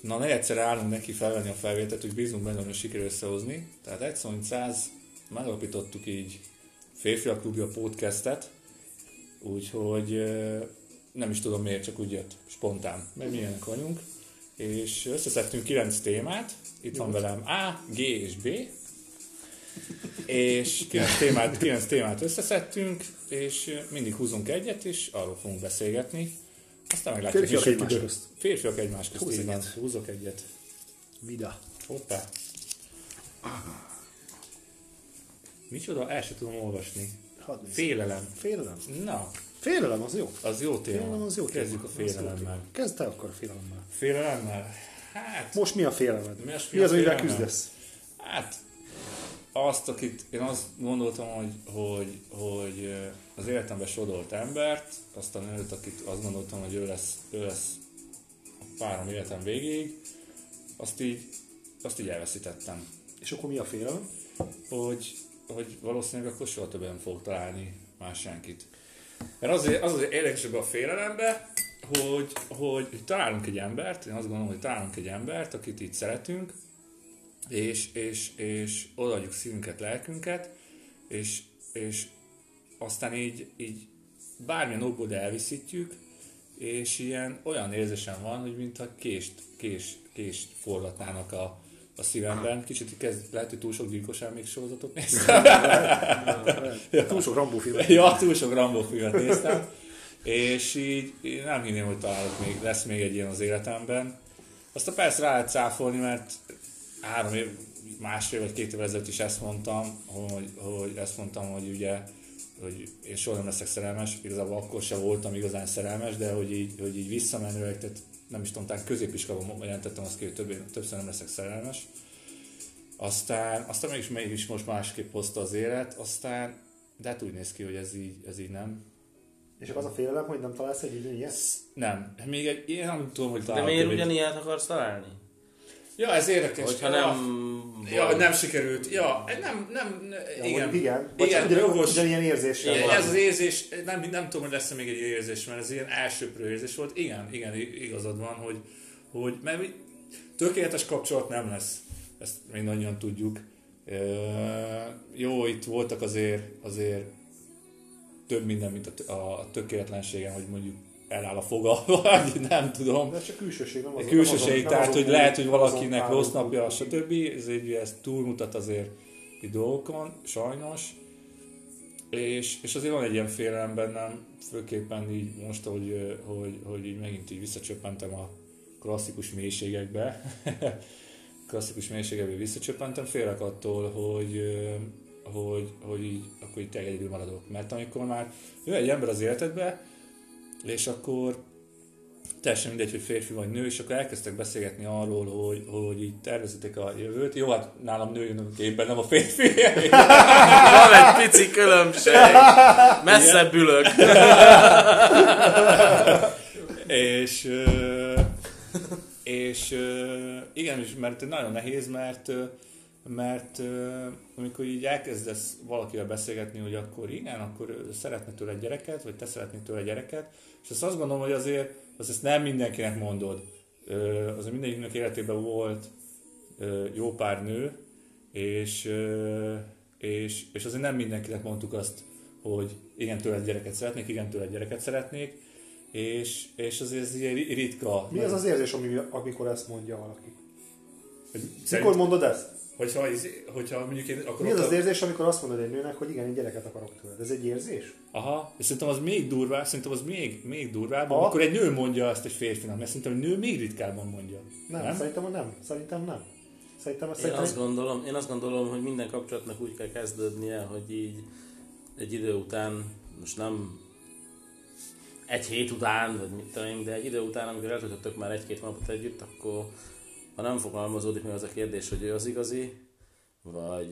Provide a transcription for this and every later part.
Na, ne egyszer állunk neki felvenni a felvételt, hogy bízunk benne, hogy sikerül összehozni. Tehát egy szó, száz, megalapítottuk így Férfiak Klubja podcastet, úgyhogy nem is tudom miért, csak úgy jött spontán, mert milyenek vagyunk. És összeszedtünk kilenc témát, itt van velem A, G és B, és kilenc témát, kilenc témát összeszedtünk, és mindig húzunk egyet, és arról fogunk beszélgetni. Aztán meglátjuk, Férfiak mi egymás közt. Férfiak egymás közt, Húz így van. Húzok egyet. Vida. Hoppá. Micsoda? El sem tudom olvasni. Félelem. Félelem. Na, Félelem az jó. az jó téma. Félelem az jó. Kezdjük a téma. Az jó félelemmel. Kezd te akkor a félelemmel. Félelemmel? Hát, Most mi a félelmed? Mi az- mi az, amivel küzdesz? hát azt, akit én azt gondoltam, hogy, hogy, hogy az életembe sodort embert, azt a nőt, akit azt gondoltam, hogy ő lesz, ő lesz a párom életem végéig, azt így, azt így elveszítettem. És akkor mi a félelem? hogy, hogy valószínűleg akkor soha többet nem fog találni más senkit. Mert azért, az az érdekesebb a félelembe, hogy, hogy, hogy találunk egy embert, én azt gondolom, hogy találunk egy embert, akit itt szeretünk, és, és, és odaadjuk szívünket, lelkünket, és, és aztán így, így bármilyen okból elviszítjük, és ilyen olyan érzésem van, hogy mintha kést, kés, kést forgatnának a, a szívemben. Kicsit kezd, lehet, hogy túl sok gyilkos még sorozatot néztem. Túl sok Rambó film. ja, túl sok Rambo filmet néztem. És így nem hinném, hogy találok még, lesz még egy ilyen az életemben. Aztán persze rá lehet cáfolni, mert három év, másfél vagy két évvel ezelőtt is ezt mondtam, hogy, hogy ezt mondtam, hogy ugye hogy én soha nem leszek szerelmes, igazából akkor sem voltam igazán szerelmes, de hogy így, hogy így visszamenőleg, tehát nem is tudom, talán középiskolában jelentettem azt ki, hogy többé, többször nem leszek szerelmes. Aztán, aztán mégis, mégis most másképp hozta az élet, aztán, de hát úgy néz ki, hogy ez így, ez így nem. És akkor az a félelem, hogy nem találsz egy ilyen? Nem. Még egy, én nem tudom, hogy De találok. miért egy- ugyanilyet akarsz találni? Ja, ez érdekes. Hogyha ja, nem... Ja, nem sikerült. Ja, nem, nem, ne- Ja, igen. igen. Vagy igen, ugyan, jogos. ugyanilyen érzéssel Igen, van. ez az érzés, nem, nem tudom, hogy lesz még egy érzés, mert ez ilyen elsőprő érzés volt. Igen, igen, igazad van, hogy, hogy mert tökéletes kapcsolat nem lesz. Ezt mindannyian tudjuk. Ö, jó, itt voltak azért, azért több minden, mint a, a tökéletlenségem, hogy mondjuk eláll a foga, vagy nem tudom. De ez csak külsőség, nem az, külsőség, nem nem tehát azon hogy lehet, hogy nem valakinek azon rossz napja, stb. Ez egy ez túlmutat azért dolgokon, sajnos. És, és azért van egy ilyen félelem bennem, főképpen így most, hogy, hogy, hogy így megint így visszacsöppentem a klasszikus mélységekbe. klasszikus mélységekbe visszacsöppentem, félek attól, hogy, hogy, hogy így, akkor így egyedül maradok. Mert amikor már jön egy ember az életedbe, és akkor teljesen mindegy, hogy férfi vagy nő, és akkor elkezdtek beszélgetni arról, hogy, hogy így tervezitek a jövőt. Jó, hát nálam nő jön a képben, nem a férfi. Van egy pici különbség. Messzebb ülök. és, és igen, és mert nagyon nehéz, mert mert amikor így elkezdesz valakivel beszélgetni, hogy akkor igen, akkor szeretne tőle egy gyereket, vagy te szeretnél tőle egy gyereket, és azt azt gondolom, hogy azért azt ezt nem mindenkinek mondod. Ö, azért mindenkinek életében volt jó pár nő, és, és, és azért nem mindenkinek mondtuk azt, hogy igen, tőle egy gyereket szeretnék, igen, tőle egy gyereket szeretnék, és, és azért ez ilyen ri- ritka. Mi az az érzés, ami- amikor ezt mondja valaki? Hogy Mikor szerint, mondod ezt? Hogyha, hogyha mondjuk én akarok... Mi az az érzés, amikor azt mondod egy nőnek, hogy igen, egy gyereket akarok tőled? Ez egy érzés? Aha, és szerintem az még durvább, szerintem az még, még durvább, Ha? amikor egy nő mondja azt egy férfinak, mert szerintem egy nő még ritkábban mondja. Nem, nem? szerintem nem. Szerintem nem. Szerintem, Én szerintem azt gondolom, én azt gondolom, hogy minden kapcsolatnak úgy kell kezdődnie, hogy így egy idő után, most nem egy hét után, vagy mit tudom én, de egy idő után, amikor eltöltöttök már egy-két napot együtt, akkor ha nem fogalmazódik meg az a kérdés, hogy ő az igazi, vagy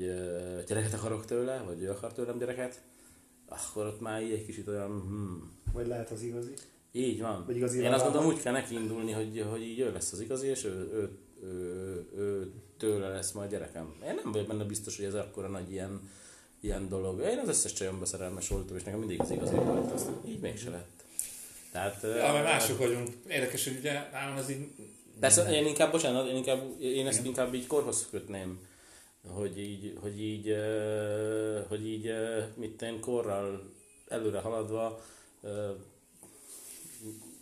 gyereket akarok tőle, vagy ő akar tőlem gyereket, akkor ott már így egy kicsit olyan, hmm, vagy lehet az igazi. így van. Vagy igazi Én azt gondolom, úgy kell neki indulni, hogy, hogy így ő lesz az igazi, és ő, ő, ő, ő, tőle lesz majd gyerekem. Én nem vagyok benne biztos, hogy ez akkora nagy ilyen, ilyen dolog. Én az összes csajomba szerelmes voltam, és nekem mindig az igazi volt, azt így mégse lett. Tehát, Ja, mert mások vagyunk. Érdekes, hogy ugye nálam ez így Persze, én inkább, bocsánat, én, inkább, én ezt inkább így korhoz kötném, hogy így, hogy így, hogy így mit én korral előre haladva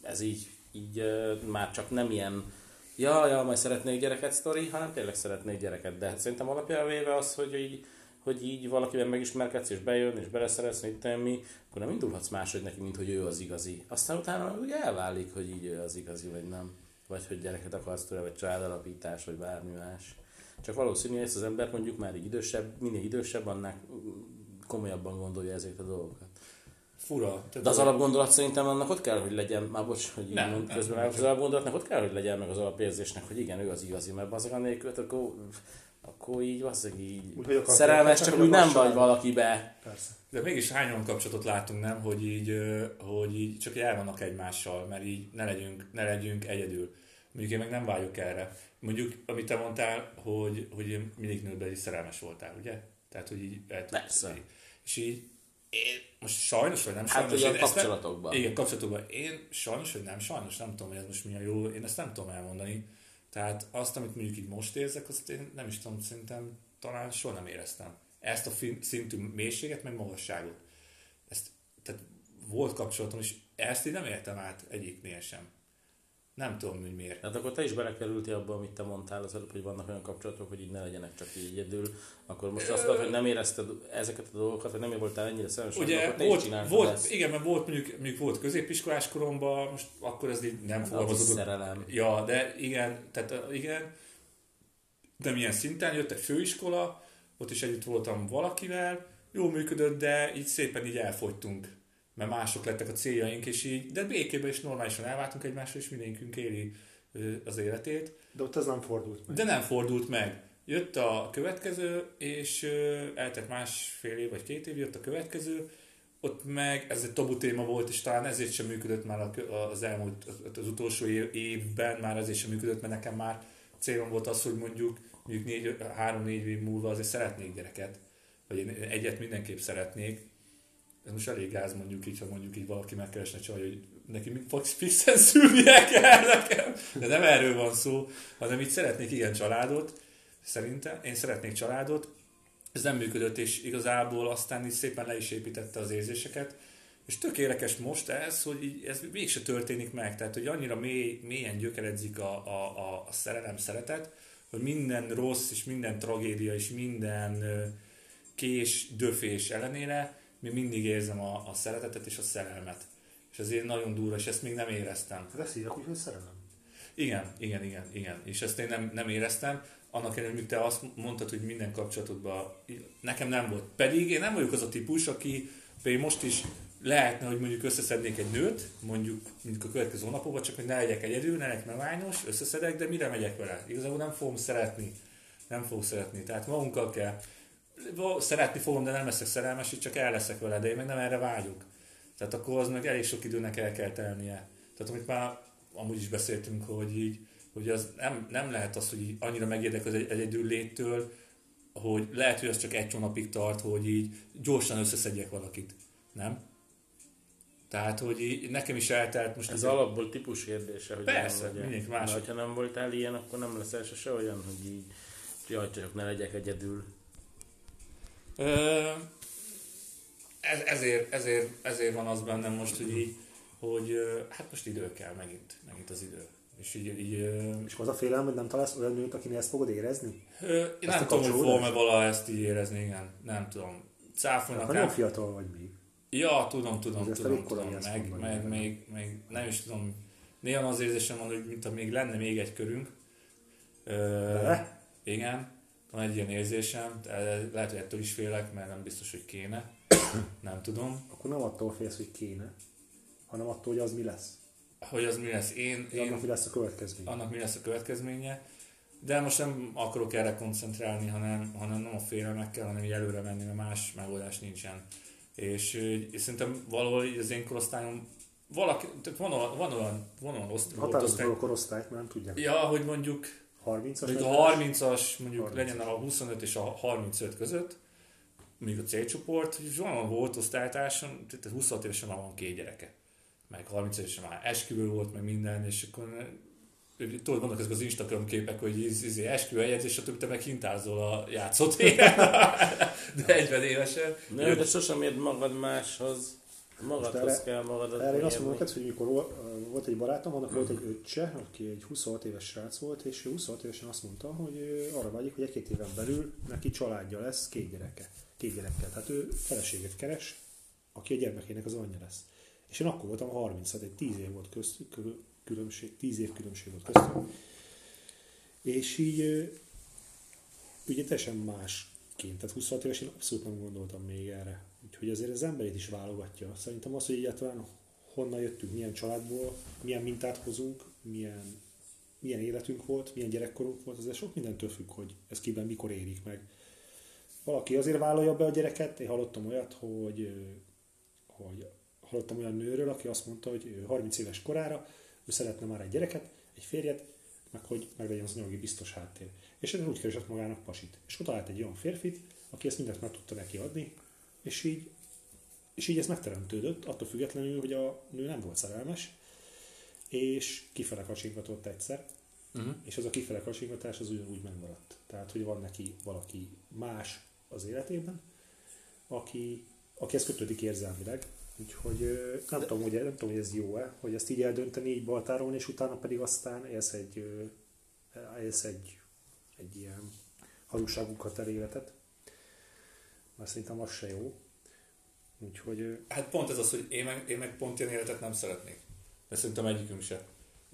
ez így, így már csak nem ilyen ja, ja, majd szeretnék gyereket sztori, hanem tényleg szeretnék gyereket. De szerintem alapján véve az, hogy így, hogy így valakivel megismerkedsz, és bejön, és beleszeretsz, mit mi, akkor nem indulhatsz máshogy neki, mint hogy ő az igazi. Aztán utána ugye elválik, hogy így ő az igazi, vagy nem. Vagy hogy gyereket akarsz tőle, vagy családalapítás, vagy bármi más. Csak valószínű, hogy ezt az ember mondjuk már így idősebb, minél idősebb, annál komolyabban gondolja ezeket a dolgokat. Fura. De az alapgondolat szerintem annak ott kell, hogy legyen, már bocs, hogy Nem, mond, közben nem. az alapgondolatnak ott kell, hogy legyen meg az alapérzésnek, hogy igen, ő az igazi, mert azok annélkül, hát akkor, akkor így valószínűleg így Úgy, szerelmes, csak úgy nem vagy valakibe. Persze. De mégis hány olyan kapcsolatot látunk, nem, hogy így, hogy így csak el vannak egymással, mert így ne legyünk, ne legyünk egyedül. Mondjuk én meg nem vágyok erre. Mondjuk, amit te mondtál, hogy, hogy mindig nőben is szerelmes voltál, ugye? Tehát, hogy így el tudsz- Persze. És így én most sajnos, vagy nem Hát sajnos. a ezt nem- kapcsolatokban. Igen, kapcsolatokban. Én sajnos, vagy nem sajnos, nem tudom, hogy ez most milyen jó, én ezt nem tudom elmondani. Tehát azt, amit mondjuk így most érzek, azt én nem is tudom, szerintem talán soha nem éreztem. Ezt a szintű mélységet, meg magasságot. Ezt, tehát volt kapcsolatom, és ezt így nem értem át egyiknél sem. Nem tudom, hogy miért. Hát akkor te is belekerültél abba, amit te mondtál az előbb, hogy vannak olyan kapcsolatok, hogy így ne legyenek csak így egyedül. Akkor most azt mondod, hogy nem érezted ezeket a dolgokat, vagy nem voltál ennyire szerelmes, Ugye akkor te is volt, csináltad volt ezt. igen, mert volt mondjuk, mondjuk volt középiskolás koromban, most akkor ez így nem Az is fogalmazódott. szerelem. Ja, de igen, tehát igen, de milyen szinten jött egy főiskola, ott is együtt voltam valakivel, jó működött, de így szépen így elfogytunk, mert mások lettek a céljaink, és így, de békében is normálisan elváltunk egymásra, és mindenkünk éli az életét. De ott ez nem fordult meg. De nem fordult meg. Jött a következő, és eltett másfél év vagy két év, jött a következő, ott meg ez egy tabu téma volt, és talán ezért sem működött már az elmúlt, az utolsó év- évben már ezért sem működött, mert nekem már célom volt az, hogy mondjuk, mondjuk négy, három-négy év múlva azért szeretnék gyereket, vagy én egyet mindenképp szeretnék. Ez most elég gáz mondjuk így, ha mondjuk így valaki megkeresne csaj, hogy neki fixen szülnie kell nekem. De nem erről van szó, hanem így szeretnék igen családot, szerintem. Én szeretnék családot, ez nem működött, és igazából aztán így szépen le is építette az érzéseket. És tök érdekes most ez, hogy így ez mégse történik meg. Tehát, hogy annyira mély, mélyen gyökeredzik a, a, a, a szerelem, szeretet, hogy minden rossz, és minden tragédia, és minden kés, döfés ellenére még mindig érzem a, a szeretetet és a szerelmet. És ezért nagyon durva, és ezt még nem éreztem. Hát ezt írják úgy, hogy szerelem. Igen, igen, igen, igen. És ezt én nem, nem éreztem. Annak ellenére, hogy te azt mondtad, hogy minden kapcsolatodban nekem nem volt. Pedig én nem vagyok az a típus, aki pedig most is lehetne, hogy mondjuk összeszednék egy nőt, mondjuk, mondjuk a következő hónapokban, csak hogy ne legyek egyedül, ne legyek megványos, összeszedek, de mire megyek vele? Igazából nem fogom szeretni. Nem fogok szeretni. Tehát magunkkal kell. Szeretni fogom, de nem leszek szerelmes, így csak el leszek vele, de én meg nem erre vágyok. Tehát akkor az meg elég sok időnek el kell telnie. Tehát amit már amúgy is beszéltünk, hogy így, hogy az nem, nem lehet az, hogy így annyira megérdek az egy, egyedül léttől, hogy lehet, hogy az csak egy hónapig tart, hogy így gyorsan összeszedjek valakit. Nem? Tehát, hogy így, nekem is eltelt most... Ez így- alapból típus kérdése, hogy Persze, mindenki más. De ha nem voltál ilyen, akkor nem leszel se olyan, hogy így jaj, csak ne legyek egyedül. Ez, ezért, ezért, ezért van az bennem most, hogy így, hogy hát most idő kell megint, megint az idő. És így, így És az a félelem, hogy nem találsz olyan nőt, akinél ezt fogod érezni? ö, én Ezt nem tudom, hogy fogom-e valaha ezt így érezni, igen, nem tudom. Cáfolnak, nem, fiatal vagy még. Ja, tudom, tudom, Azért tudom, tudom. ezt Meg, meg, nem? még, még, nem is tudom. Néha az érzésem van, hogy mint még lenne még egy körünk. Ö, De? igen, van egy ilyen érzésem. Lehet, hogy ettől is félek, mert nem biztos, hogy kéne. Nem tudom. Akkor nem attól félsz, hogy kéne, hanem attól, hogy az mi lesz. Hogy az mi lesz? Én, Hogy annak én mi lesz a következmény. annak mi lesz a következménye. De most nem akarok erre koncentrálni, hanem, hanem nem a félelmekkel, hanem így előre menni, mert más megoldás nincsen. És, és szerintem valahol így az én korosztályom, valaki, tehát van, olyan- van olyan, van olyan volt Határozott osztály, meg a korosztályt, mert nem tudják. ja, hogy mondjuk, 30-as mondjuk a 30-as, mondjuk 30-as. legyen a 25 és a 35 között, mondjuk a célcsoport, és van olyan volt osztálytársam, tehát 26 évesen már van két gyereke. Meg 30 évesen már esküvő volt, meg minden, és akkor tudod, vannak ezek az Instagram képek, hogy iz, iz, esküvőjegyzés, és a többi te meg hintázol a játszott de 40 évesen. Nem, de sosem érd magad máshoz. Magadhoz erre- kell magadat Erre én azt mondom neked, hogy mikor vol- volt egy barátom, annak volt egy öccse, aki egy 26 éves srác volt, és ő 26 évesen azt mondta, hogy arra vágyik, hogy egy-két éven belül neki családja lesz, két gyereke. Két gyerekkel. Tehát ő feleséget keres, aki a gyermekének az anyja lesz. És én akkor voltam 30, tehát egy 10 év volt köztük, kül- különbség, 10 év különbség volt köztük. És így ugye teljesen másként, tehát 26 évesen abszolút nem gondoltam még erre. Úgyhogy azért az emberét is válogatja. Szerintem az, hogy egyáltalán honnan jöttünk, milyen családból, milyen mintát hozunk, milyen, milyen életünk volt, milyen gyerekkorunk volt, azért sok mindentől függ, hogy ez kiben mikor érik meg. Valaki azért vállalja be a gyereket, én hallottam olyat, hogy, hogy hallottam olyan nőről, aki azt mondta, hogy ő 30 éves korára ő szeretne már egy gyereket, egy férjet, meg hogy meglegyen az anyagi biztos háttér. És ez úgy keresett magának pasit. És talált egy olyan férfit, aki ezt mindent meg tudta neki adni, és így, és így ez megteremtődött, attól függetlenül, hogy a nő nem volt szerelmes, és kifele kacsingatott egyszer, Uh-huh. és az a kifele kacsingatás az ugyanúgy megmaradt. Tehát, hogy van neki valaki más az életében, aki, aki ezt kötődik érzelmileg. Úgyhogy nem, tudom, hogy, nem tudom, hogy ez jó-e, hogy ezt így eldönteni, így baltáron, és utána pedig aztán élsz egy, élsz egy, egy ilyen hazugságunkat el életet. Mert szerintem az se jó. Úgyhogy Hát pont ez az, hogy én meg, én meg pont ilyen életet nem szeretnék. De szerintem egyikünk se.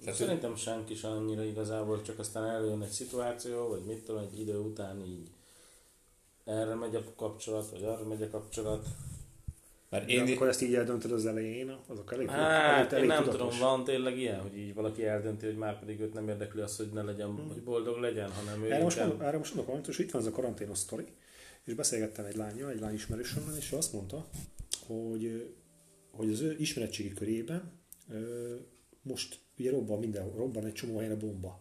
Tehát, Szerintem senki sem annyira igazából, csak aztán előjön egy szituáció, vagy mit tudom, egy idő után így erre megy a kapcsolat, vagy arra megy a kapcsolat. mert én, én, akkor ezt így eldöntöd az elején, azok elég, Hát, én nem tudatos. tudom, van tényleg ilyen, hogy így valaki eldönti, hogy már pedig őt nem érdekli az, hogy ne legyen, hogy boldog legyen, hanem ő Erre most, mondok, erre most mondok valamit, hogy itt van ez a karanténos sztori, és beszélgettem egy lányjal, egy lány ismerősömmel, és ő azt mondta, hogy, hogy az ő ismeretségi körében most ugye robban minden, robban egy csomó helyen a bomba.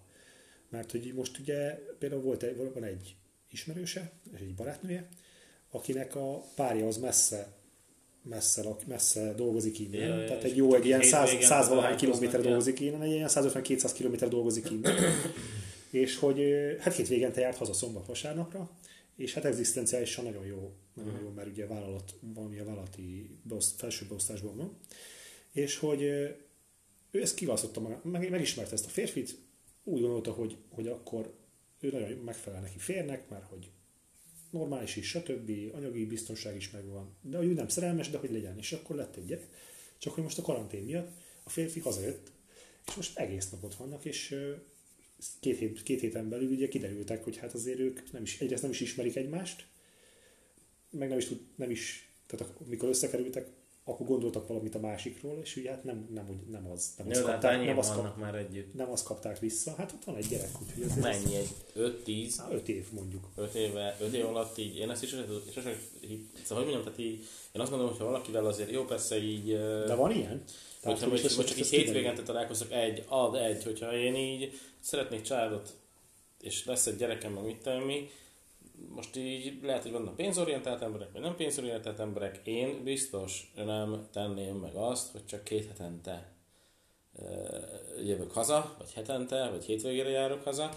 Mert hogy most ugye például volt egy, van egy ismerőse, és egy barátnője, akinek a párja az messze messze, lak- messze dolgozik innen, Ja, tehát egy jó, egy ilyen hétvégén 100, 100 valahány kilométer dolgozik innen, egy ilyen 150-200 kilométer dolgozik innen. és hogy hát hétvégente járt haza szombat vasárnapra, és hát egzisztenciálisan nagyon jó, nagyon jó, mert ugye vállalat, valamilyen vállalati beoszt, felső beosztásban van, és hogy ő ezt kiválasztotta maga, meg, megismerte ezt a férfit, úgy gondolta, hogy, hogy akkor ő nagyon megfelel neki férnek, mert hogy normális is, stb. anyagi biztonság is megvan, de hogy ő nem szerelmes, de hogy legyen, és akkor lett egy gyerek. Csak hogy most a karantén miatt a férfi hazajött, és most egész nap ott vannak, és két, hét, két héten belül ugye kiderültek, hogy hát azért ők nem is, egyrészt nem is ismerik egymást, meg nem is, tud, nem is tehát amikor összekerültek, akkor gondoltak valamit a másikról, és ugye hát nem, nem, úgy- nem az, nem, de hát kapták, nem, azt kap, már együtt. nem azt kapták vissza. Hát ott van egy gyerek, úgyhogy azért Mennyi? Egy 5-10? Az, öt év mondjuk. 5 éve, 5 év alatt így, én ezt is sose, sose hitt- szóval hogy mondjam, tehát így, én azt gondolom, hogy ha valakivel azért jó, persze így, De van ilyen? hogyha hogy most, most csak így kiderül. hétvégente találkozok, egy, ad egy, hogyha én így szeretnék családot, és lesz egy gyerekem, meg mit tudom mi, most így lehet, hogy vannak pénzorientált emberek, vagy nem pénzorientált emberek, én biztos nem tenném meg azt, hogy csak két hetente jövök haza, vagy hetente, vagy hétvégére járok haza,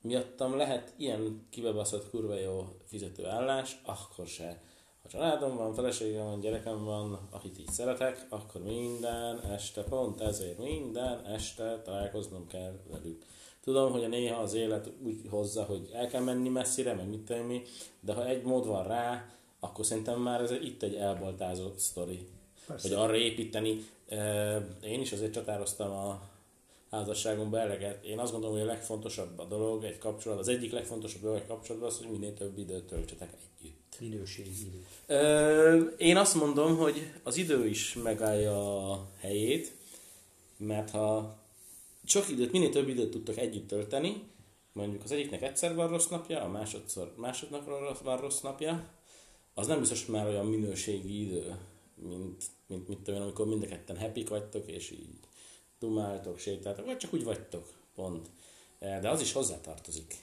miattam lehet ilyen kibebaszott kurva jó fizetőállás, akkor se. Ha családom van, feleségem van, gyerekem van, akit így szeretek, akkor minden este, pont ezért minden este találkoznom kell velük. Tudom, hogy a néha az élet úgy hozza, hogy el kell menni messzire, meg mit tudom mi, de ha egy mód van rá, akkor szerintem már ez itt egy elbaltázott sztori. Persze. Hogy arra építeni. Én is azért csatároztam a házasságomba eleget. Én azt gondolom, hogy a legfontosabb a dolog egy kapcsolat, az egyik legfontosabb dolog egy kapcsolatban az, hogy minél több időt töltsetek együtt. Minőségi idő. Én azt mondom, hogy az idő is megállja a helyét, mert ha sok időt, minél több időt tudtok együtt tölteni, mondjuk az egyiknek egyszer van rossz napja, a másodszor másodnapra van rossz napja, az nem biztos, hogy már olyan minőségi idő, mint, mint mit tudom én, amikor mind a ketten happy vagytok, és így dumáltok, sétáltok, vagy csak úgy vagytok, pont. De az is hozzátartozik.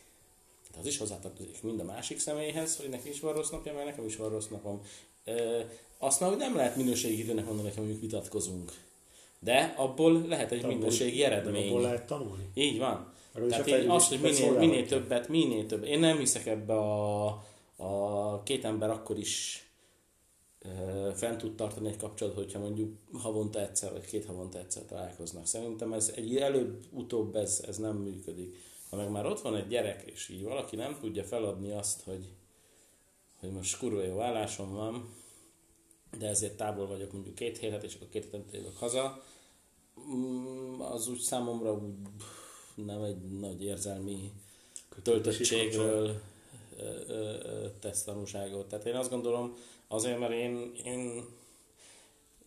De az is hozzátartozik mind a másik személyhez, hogy neki is van rossz napja, meg nekem is van rossz napom. Ö, Azt már hogy nem lehet minőségi időnek mondani, hogyha mondjuk vitatkozunk. De abból lehet egy Abból- minőségi eredmény. Abból lehet tanulni. Így van. Arról Tehát fejlődés azt, hogy minél, minél többet, minél több. Én nem hiszek ebbe a, a két ember akkor is ö, fent tud tartani egy kapcsolatot, hogyha mondjuk havonta egyszer, vagy két havonta egyszer találkoznak. Szerintem ez egy előbb-utóbb ez, ez nem működik. Ha meg már ott van egy gyerek, és így valaki nem tudja feladni azt, hogy, hogy most kurva jó állásom van, de ezért távol vagyok mondjuk két hétet, és akkor két hétet jövök haza, Mm, az úgy számomra úgy nem egy nagy érzelmi töltöttségről tesz tanúságot. Tehát én azt gondolom, azért, mert én, én,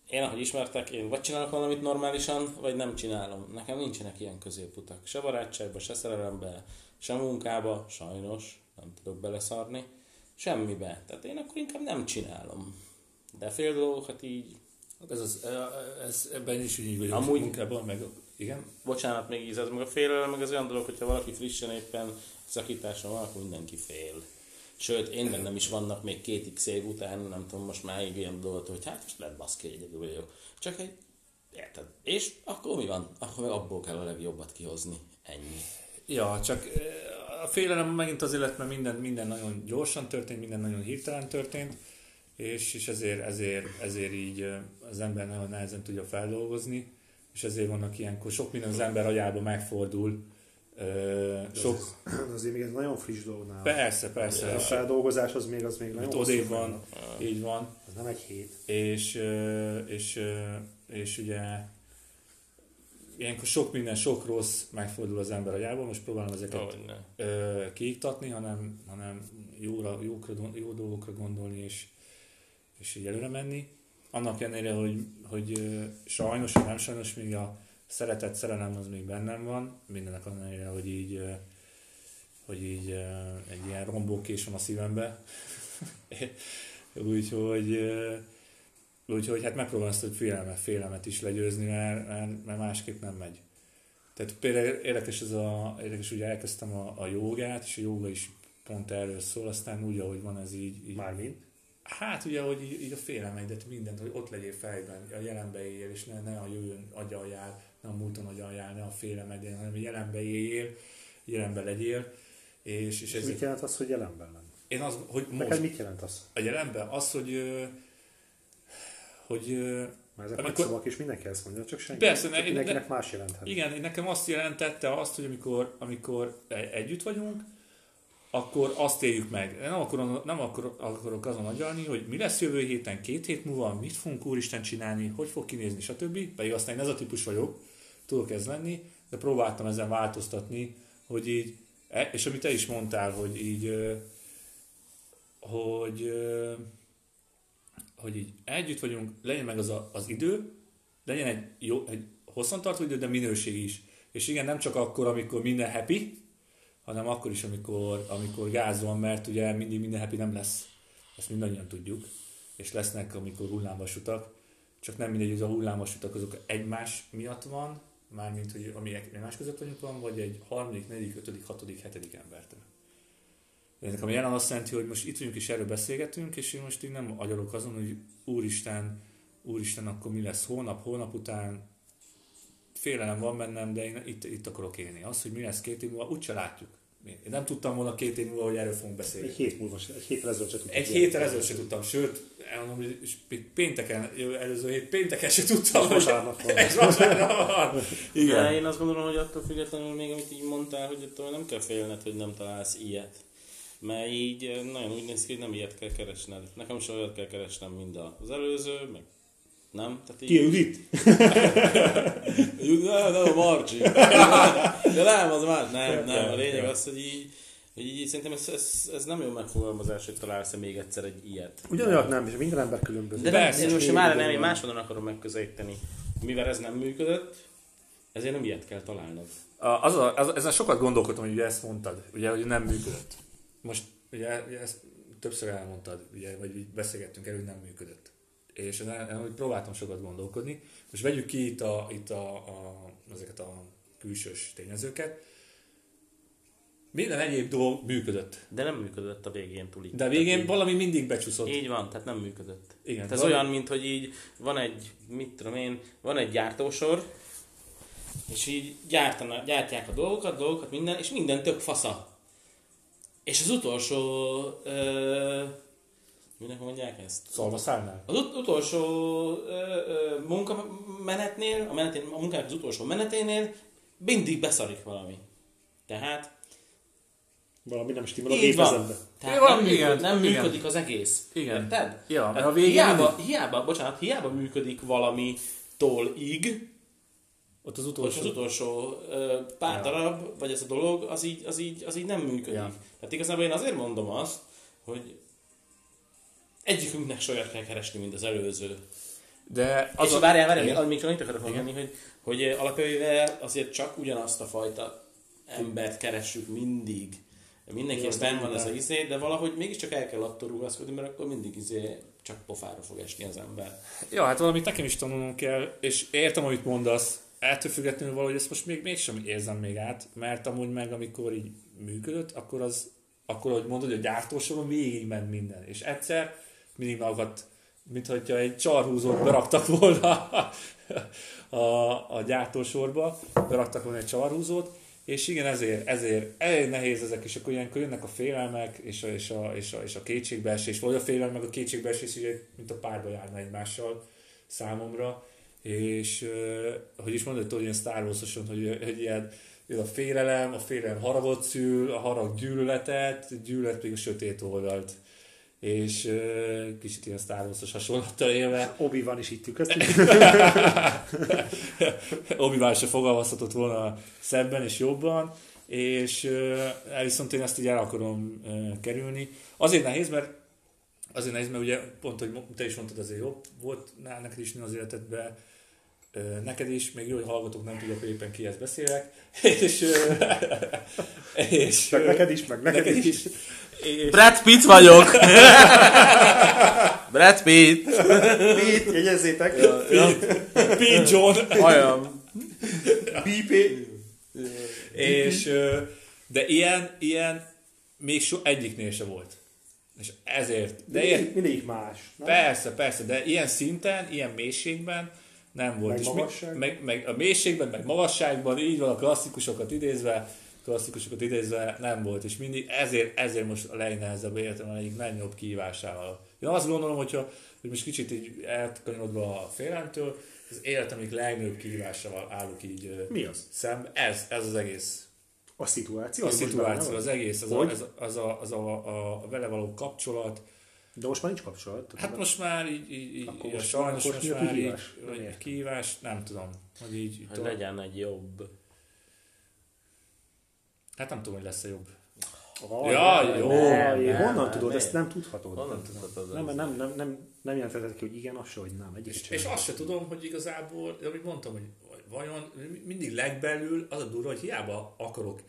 én ahogy ismertek, én vagy csinálok valamit normálisan, vagy nem csinálom. Nekem nincsenek ilyen középutak. Se barátságba, se szerelembe, se munkába, sajnos, nem tudok beleszarni, semmibe. Tehát én akkor inkább nem csinálom. De fél dolgokat így Ez, az, ez, ebben is így vagyok. Amúgy-. Munkában, meg igen. bocsánat, még így, ez meg a félelem, meg az olyan dolog, hogyha valaki frissen éppen szakításon van, akkor mindenki fél. Sőt, én bennem is vannak még két x év után, nem tudom, most már ilyen dolgot, hogy hát most lehet baszki, egyedül vagyok. Csak egy, érted? És akkor mi van? Akkor meg abból kell a legjobbat kihozni. Ennyi. Ja, csak eh, a félelem megint az élet, mert minden, minden nagyon gyorsan történt, minden nagyon hirtelen történt, és, és ezért, ezért, ezért így az ember nagyon nehezen tudja feldolgozni, és ezért vannak ilyenkor, sok minden az ember agyába megfordul, sok, De azért még ez nagyon friss dolog nálam. persze, A persze, feldolgozás az még, az még nagyon hosszú van, folyamat. így van, Ez nem egy hét. és, és, ö, és ugye ilyenkor sok minden, sok rossz megfordul az ember agyában, most próbálom ezeket ö, kiiktatni, hanem, hanem jóra, jókra, jó dolgokra gondolni, és, és így előre menni. Annak ellenére, hogy, hogy sajnos, nem sajnos, még a szeretet, szerelem az még bennem van, mindenek ellenére, hogy így, hogy így egy ilyen rombókés van a szívembe. úgyhogy, úgyhogy hát megpróbálom ezt a félelmet, félelmet is legyőzni, mert, mert, mert másképp nem megy. Tehát például érdekes, ez a, érdekes, ugye elkezdtem a, a jogát, és a joga is pont erről szól, aztán úgy, ahogy van ez így, így Mármint. Hát ugye, hogy így, így a félelmeidet, mindent, hogy ott legyél fejben, a jelenbe éljél, és ne, ne a jövőn agyaljál, ne a múlton agyaljál, ne a félelmedén, hanem a jelenbe éljél, jelenbe legyél, és, és És ez, mit jelent az, hogy jelenben lenni? én az, hogy Neked most mit jelent az? a jelenben az, hogy, hogy Már ezek Amikor- Amikor... szavak, és mindenki ezt mondja, csak senki. Persze, csak ne- mindenkinek ne- más jelenthet. Igen, nekem azt jelentette azt, hogy amikor, amikor e- együtt vagyunk, akkor azt éljük meg. Nem, akarom, nem akar, akarok azon agyalni, hogy mi lesz jövő héten, két hét múlva, mit fogunk úristen csinálni, hogy fog kinézni, stb. Pedig aztán ez a típus vagyok, tudok ez lenni, de próbáltam ezen változtatni, hogy így, e- és amit te is mondtál, hogy így, hogy, hogy így együtt vagyunk, legyen meg az a, az idő, legyen egy, jó, egy hosszantartó idő, de minőség is. És igen, nem csak akkor, amikor minden happy, hanem akkor is, amikor, amikor gáz van, mert ugye mindig minden happy nem lesz. Ezt mindannyian tudjuk. És lesznek, amikor hullámvasutak. Csak nem mindegy, hogy a hullámvasutak azok egymás miatt van, mármint, hogy ami egymás között vagyunk van, vagy egy harmadik, negyedik, ötödik, hatodik, hetedik embertől. Nekem a jelen azt jelenti, hogy most itt vagyunk és erről beszélgetünk, és én most így nem agyalok azon, hogy úristen, úristen, akkor mi lesz holnap, holnap után, félelem van bennem, de én itt, itt akarok élni. Az, hogy mi lesz két év múlva, úgyse látjuk. Én nem tudtam volna két év múlva, hogy erről fogunk beszélni. Egy hét múlva, egy héttel ezelőtt se tudtuk. Egy héttel ezelőtt se tudtam, sőt, elmondom, hogy pénteken, előző hét pénteken se tudtam, hogy Vasárnap van. ez vasárnap van. De Igen. én azt gondolom, hogy attól függetlenül még amit így mondtál, hogy attól nem kell félned, hogy nem találsz ilyet. Mert így eh, nagyon úgy néz ki, hogy nem ilyet kell keresned. Nekem is olyat kell keresnem, mint az előző, meg nem. Tehát így... Ki a Judit? Jut- Nem, nem a Marcsi. De nem, az más. Nem, nem. A lényeg az, hogy így, hogy így szerintem ez, ez, ez nem jó megfogalmazás, hogy találsz még egyszer egy ilyet. Ugyanolyan nem, és minden ember különböző. De Persze, én most már nem, én van. máshonnan akarom megközelíteni. Mivel ez nem működött, ezért nem ilyet kell találnod. A- Az a, az, ezen sokat gondolkodtam, hogy ugye ezt mondtad, ugye, hogy nem működött. Most ugye, ugye ezt többször elmondtad, ugye, vagy beszélgettünk erről, hogy nem működött. És hogy próbáltam sokat gondolkodni. Most vegyük ki itt, a, itt a, a, ezeket a külsős tényezőket. minden egyéb dolog működött. De nem működött a végén túl De a végén valami mindig becsúszott. Így van, tehát nem működött. Igen, Tehát ez olyan, mint hogy így van egy, mit tudom én, van egy gyártósor, és így gyártana, gyártják a dolgokat, dolgokat, minden, és minden tök fasza. És az utolsó, ö, minek mondják ezt? Szalmaszálnál. Az ut- utolsó ö, ö, munkamenetnél, a, menetén, a munkának az utolsó meneténél mindig beszarik valami. Tehát Valami nem stimmel a van. gépezetbe. Tehát Igen, nem, működik, igen, nem igen. működik az egész. Igen. Érted? Ja, mert a végén hiába, mindig- hiába, bocsánat, hiába működik valami ig, Ott az vagy utolsó. az utolsó ö, pár Ja. darab, vagy ez a dolog, az így, az így, az így nem működik. Ja. Tehát igazából én azért mondom azt, hogy egyikünknek olyat kell keresni, mint az előző. De Az és a... várjál, várjál, csak annyit akarok mondani, hogy, hogy eh, alapvetően azért csak ugyanazt a fajta embert keressük mindig. Mindenki ezt benn van ez a izé, de valahogy mégiscsak el kell attól rugaszkodni, mert akkor mindig izé csak pofára fog esni az ember. Ja, hát valamit nekem is tanulnom kell, és értem, amit mondasz, ettől függetlenül valahogy ezt most még mégsem érzem még át, mert amúgy meg amikor így működött, akkor az, akkor ahogy mondod, hogy a gyártósoron végig ment minden, és egyszer mindig magadt, mint hogyha egy csarhúzót beraktak volna a, a gyártósorba, beraktak volna egy csarhúzót, és igen, ezért, ezért elég nehéz ezek, és akkor ilyenkor jönnek a félelmek, és a, és a, és a, és a kétségbeesés, vagy a félelem, meg a kétségbeesés, ugye, mint a párba járna egymással számomra, és hogy is mondod, hogy ilyen Star Wars-oson, hogy, hogy ilyen, jön a félelem, a félelem haragot szül, a harag gyűlöletet, a gyűlölet pedig a sötét oldalt. És uh, kicsit ilyen Star Wars-os hasonlattal élve, Obi-Wan is itt tükröztük. obi se fogalmazhatott volna szebben és jobban, és uh, viszont én ezt így el akarom uh, kerülni. Azért nehéz, mert azért nehéz, mert ugye pont, hogy te is mondtad, azért jobb volt neked is az életedben, neked is, még jó, hogy hallgatók nem tudják, hogy éppen kihez beszélek, és, és Meg neked is, meg neked, neked is. is. És, Brad Pitt vagyok! Brad Pitt! Pete, jegyezzétek. Pete John, Olyan. BP. és, de ilyen, ilyen még so, egyiknél se volt. És ezért, de ilyen, Mindegyik, mindegyik más. nem? Persze, persze, de ilyen szinten, ilyen mélységben nem volt. Meg És mi- magasságban? meg, meg, a mélységben, meg magasságban, így van a klasszikusokat idézve, klasszikusokat idézve nem volt, és mindig ezért, ezért most a legnehezebb életem a egyik legnagyobb kihívásával. Én azt gondolom, hogyha, hogy most kicsit így elkanyarodva a félelemtől, az életem egyik legnagyobb kihívásával állok így Mi az? szembe. Ez, ez az egész. A szituáció. A az most szituáció, az egész, az a, Hogy? az, a, az, a, az a, a, a vele való kapcsolat, De most már nincs kapcsolat. Hát most már így, így, így Akkor most- sajnos most a már így, kihívás? Nem vagy kihívás, nem tudom, hogy így, Hogy tovább- legyen egy jobb. Hát nem tudom, hogy lesz-e jobb. Vaj, Ja, jó. vaj, Nem, Honnan nem, tudod? nem. Ezt nem tudhatod. Honnan tudhatod? Nem, nem, nem, nem, nem jelentetett ki, hogy igen, az se, hogy nem. Egyik És, és azt se tudom, hogy igazából, amit mondtam, hogy vajon mindig legbelül az a durva, hogy hiába akarok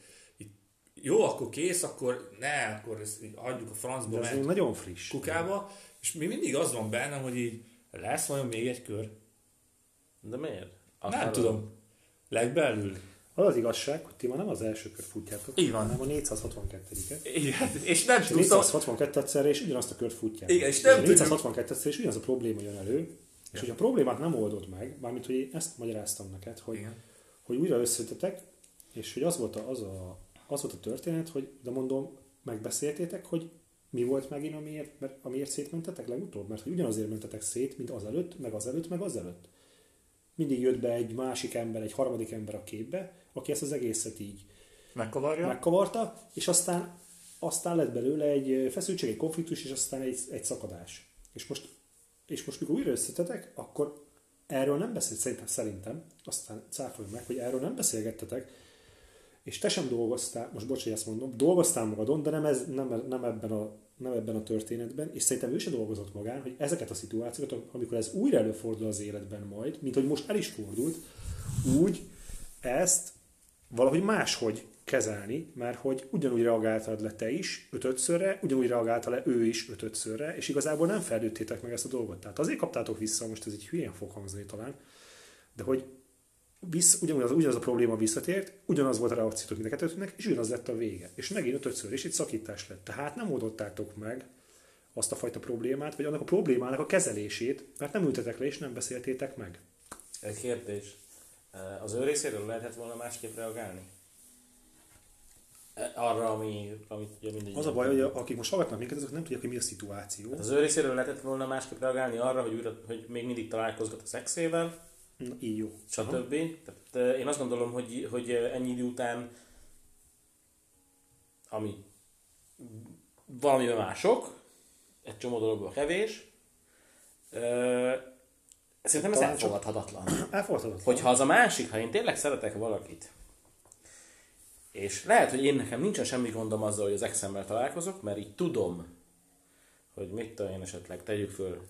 jó, akkor kész, akkor ne, akkor ezt hagyjuk a francba, De ez mert még nagyon friss. kukába, és mi mindig az van bennem, hogy így lesz vajon még egy kör? De miért? Nem Akarod? tudom. Legbelül. Az az igazság, hogy ti már nem az első kör futjátok, Így van. hanem a 462-et. Igen, és nem És tudom, 462-szer és ugyanazt a kört futják. Igen, és nem tudjuk- 462-szer és ugyanaz a probléma jön elő, és hogy a problémát nem oldod meg, mármint hogy én ezt magyaráztam neked, hogy, Igen. hogy újra összetetek, és hogy az volt a, az, a, az volt a történet, hogy, de mondom, megbeszéltétek, hogy mi volt megint, amiért, mert, amiért szétmentetek legutóbb? Mert hogy ugyanazért mentetek szét, mint azelőtt, meg azelőtt, meg azelőtt. Mindig jött be egy másik ember, egy harmadik ember a képbe, aki ezt az egészet így megkavarja. megkavarta, és aztán, aztán lett belőle egy feszültség, egy konfliktus, és aztán egy, egy szakadás. És most, és most mikor újra összetetek, akkor erről nem beszélt, szerintem, szerintem, aztán cáfolj meg, hogy erről nem beszélgettetek, és te sem dolgoztál, most bocs, hogy ezt mondom, dolgoztál magadon, de nem, ez, nem, nem, ebben a, nem ebben a történetben, és szerintem ő se dolgozott magán, hogy ezeket a szituációkat, amikor ez újra előfordul az életben majd, mint hogy most el is fordult, úgy ezt valahogy máshogy kezelni, mert hogy ugyanúgy reagáltad le te is ötödszörre, ugyanúgy reagálta le ő is ötödszörre, és igazából nem felnőttétek meg ezt a dolgot. Tehát azért kaptátok vissza, most ez egy hülyén fog hangzani talán, de hogy Visz, ugyanaz, ugyanaz a probléma visszatért, ugyanaz volt a reakciótok mind a kettőtöknek, és ugyanaz lett a vége. És megint ötödször, és egy szakítás lett. Tehát nem oldottátok meg azt a fajta problémát, vagy annak a problémának a kezelését, mert nem ültetek le és nem beszéltétek meg. Egy kérdés. Az ő részéről lehetett volna másképp reagálni? Arra, ami, amit ugye mindegy. Az a baj, hogy akik most hallgatnak minket, azok nem tudják, hogy mi a szituáció. Hát az ő részéről lehetett volna másképp reagálni arra, hogy, újra, hogy még mindig találkozgat a szexével, Na, így jó. stb. Tehát én azt gondolom, hogy, hogy ennyi idő után, ami valamiben mások, egy csomó dologban kevés, szerintem ez elfogadhatatlan. Elfogadhatatlan. Hogyha az a másik, ha én tényleg szeretek valakit, és lehet, hogy én nekem nincsen semmi gondom azzal, hogy az exemmel találkozok, mert így tudom, hogy mit tudom én esetleg tegyük föl,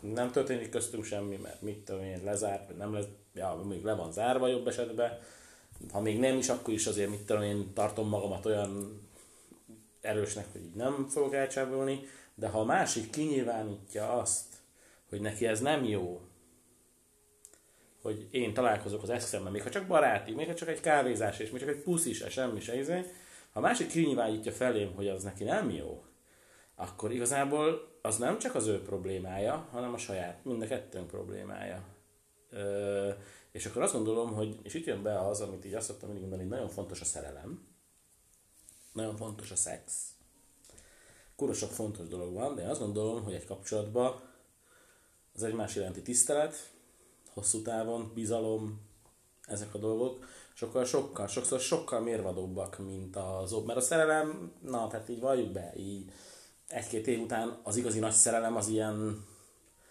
nem történik köztünk semmi, mert mit tudom én, lezárt, vagy nem lesz, ja, még le van zárva jobb esetben, ha még nem is, akkor is azért mit tudom én, tartom magamat olyan erősnek, hogy így nem fogok elcsábulni, de ha a másik kinyilvánítja azt, hogy neki ez nem jó, hogy én találkozok az exemmel, még ha csak baráti, még ha csak egy kávézás, és még csak egy puszi se, semmi se, izé, ha a másik kinyilvánítja felém, hogy az neki nem jó, akkor igazából az nem csak az ő problémája, hanem a saját, mind a kettőnk problémája. Ö, és akkor azt gondolom, hogy, és itt jön be az, amit így azt szoktam mindig mondani, nagyon fontos a szerelem, nagyon fontos a szex. Kurva sok fontos dolog van, de én azt gondolom, hogy egy kapcsolatban az egymás iránti tisztelet, hosszú távon, bizalom, ezek a dolgok, sokkal, sokkal, sokszor sokkal mérvadóbbak, mint az Mert a szerelem, na, tehát így valljuk be, így egy-két év után az igazi nagy szerelem az ilyen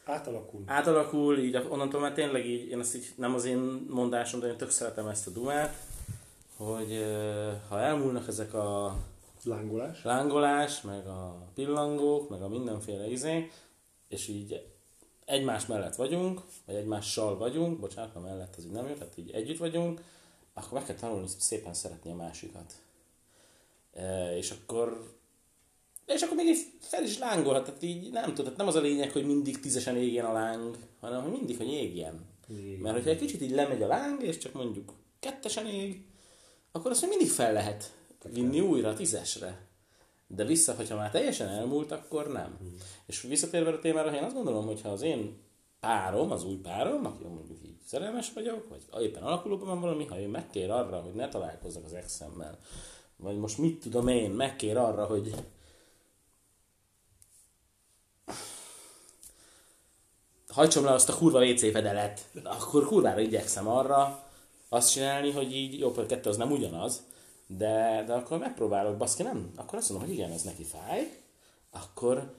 Átalakul. átalakul, így onnantól már tényleg így, én ezt így nem az én mondásom, de én tök szeretem ezt a dumát, hogy ha elmúlnak ezek a Lángolás. lángolás, meg a pillangók, meg a mindenféle izé, és így egymás mellett vagyunk, vagy egymással vagyunk, bocsánat, a mellett az így nem jó, tehát így együtt vagyunk, akkor meg kell tanulni szépen szeretni a másikat. E, és akkor és akkor még így fel is lángolhat, tehát így nem tudod, tehát nem az a lényeg, hogy mindig tízesen égjen a láng, hanem hogy mindig, hogy égjen. Égjen. Mert hogyha egy kicsit így lemegy a láng, és csak mondjuk kettesen ég, akkor azt még mindig fel lehet vinni újra tízesre. De vissza, hogyha már teljesen elmúlt, akkor nem. Hmm. És visszatérve a témára, én azt gondolom, hogy ha az én párom, az új párom, aki mondjuk így szerelmes vagyok, vagy éppen alakulóban van valami, ha ő megkér arra, hogy ne találkozzak az exemmel, vagy most mit tudom én, megkér arra, hogy hajtsom le azt a kurva WC fedelet, akkor kurvára igyekszem arra azt csinálni, hogy így, jó, a kettő az nem ugyanaz, de, de akkor megpróbálok, baszki, nem, akkor azt mondom, hogy igen, ez neki fáj, akkor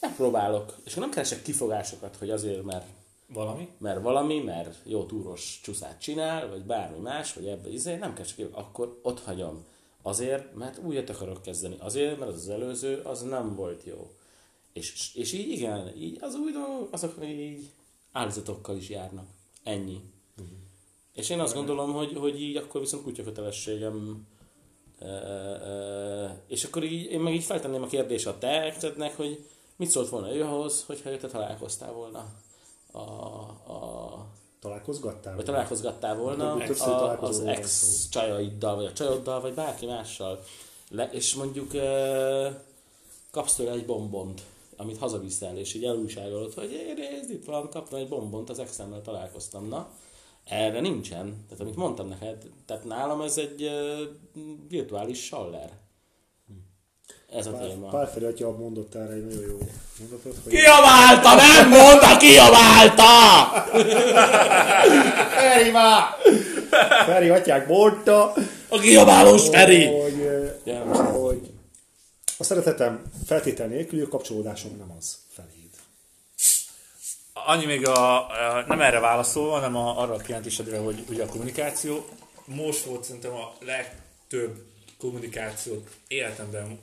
megpróbálok, és akkor nem keresek kifogásokat, hogy azért, mert, Valami? mert valami, mert jó túros csúszát csinál, vagy bármi más, vagy ebbe izé, nem keresek kifogásokat, akkor ott hagyom. Azért, mert újat akarok kezdeni. Azért, mert az, az előző, az nem volt jó. És, és így igen, így az új dolgok, azok így áldozatokkal is járnak. Ennyi. Uh-huh. És én azt gondolom, hogy, hogy így akkor viszont kutyakötelességem és akkor így, én meg így feltenném a kérdést a te exednek, hogy mit szólt volna ő ahhoz, hogyha te találkoztál volna a, a Találkozgattál? vagy találkozgattál volna többször a, az ex csajaiddal, vagy a csajoddal, vagy bárki mással. Le, és mondjuk e, kapsz tőle egy bombont, amit hazaviszel, és így elújságolod, hogy "Én nézd, itt van, kaptam egy bombont, az exemmel találkoztam. Na, erre nincsen. Tehát amit mondtam neked, tehát nálam ez egy e, virtuális saller. Ez a Pál, téma. Feri atya mondott erre egy nagyon jó mondatot, hogy Kiabálta, nem mondta, kiabálta! Feri már! Feri atyák mondta, A kiabálós Feri! hogy, most hogy a szeretetem feltétel nélküli kapcsolódásom nem az feléd. Annyi még a, a nem erre válaszolva, hanem a, arra a kijelentésedre, hogy ugye a kommunikáció. Most volt szerintem a legtöbb kommunikációt életemben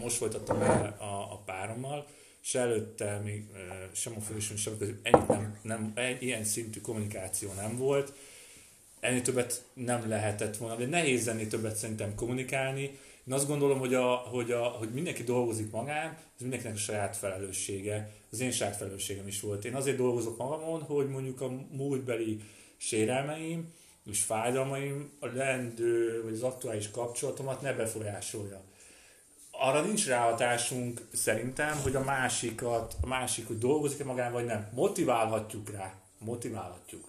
most folytattam el a, a párommal, és előtte még sem a fősön, sem a között ennyit nem, nem, ilyen szintű kommunikáció nem volt. ennél többet nem lehetett volna, de nehéz ennél többet szerintem kommunikálni. Én azt gondolom, hogy, a, hogy, a, hogy mindenki dolgozik magán, ez mindenkinek a saját felelőssége. Az én saját felelősségem is volt. Én azért dolgozok magamon, hogy mondjuk a múltbeli sérelmeim és fájdalmaim a lendő, vagy az aktuális kapcsolatomat ne befolyásolja. Arra nincs ráhatásunk szerintem, hogy a másikat, a másik, hogy dolgozik-e magán, vagy nem. Motiválhatjuk rá, motiválhatjuk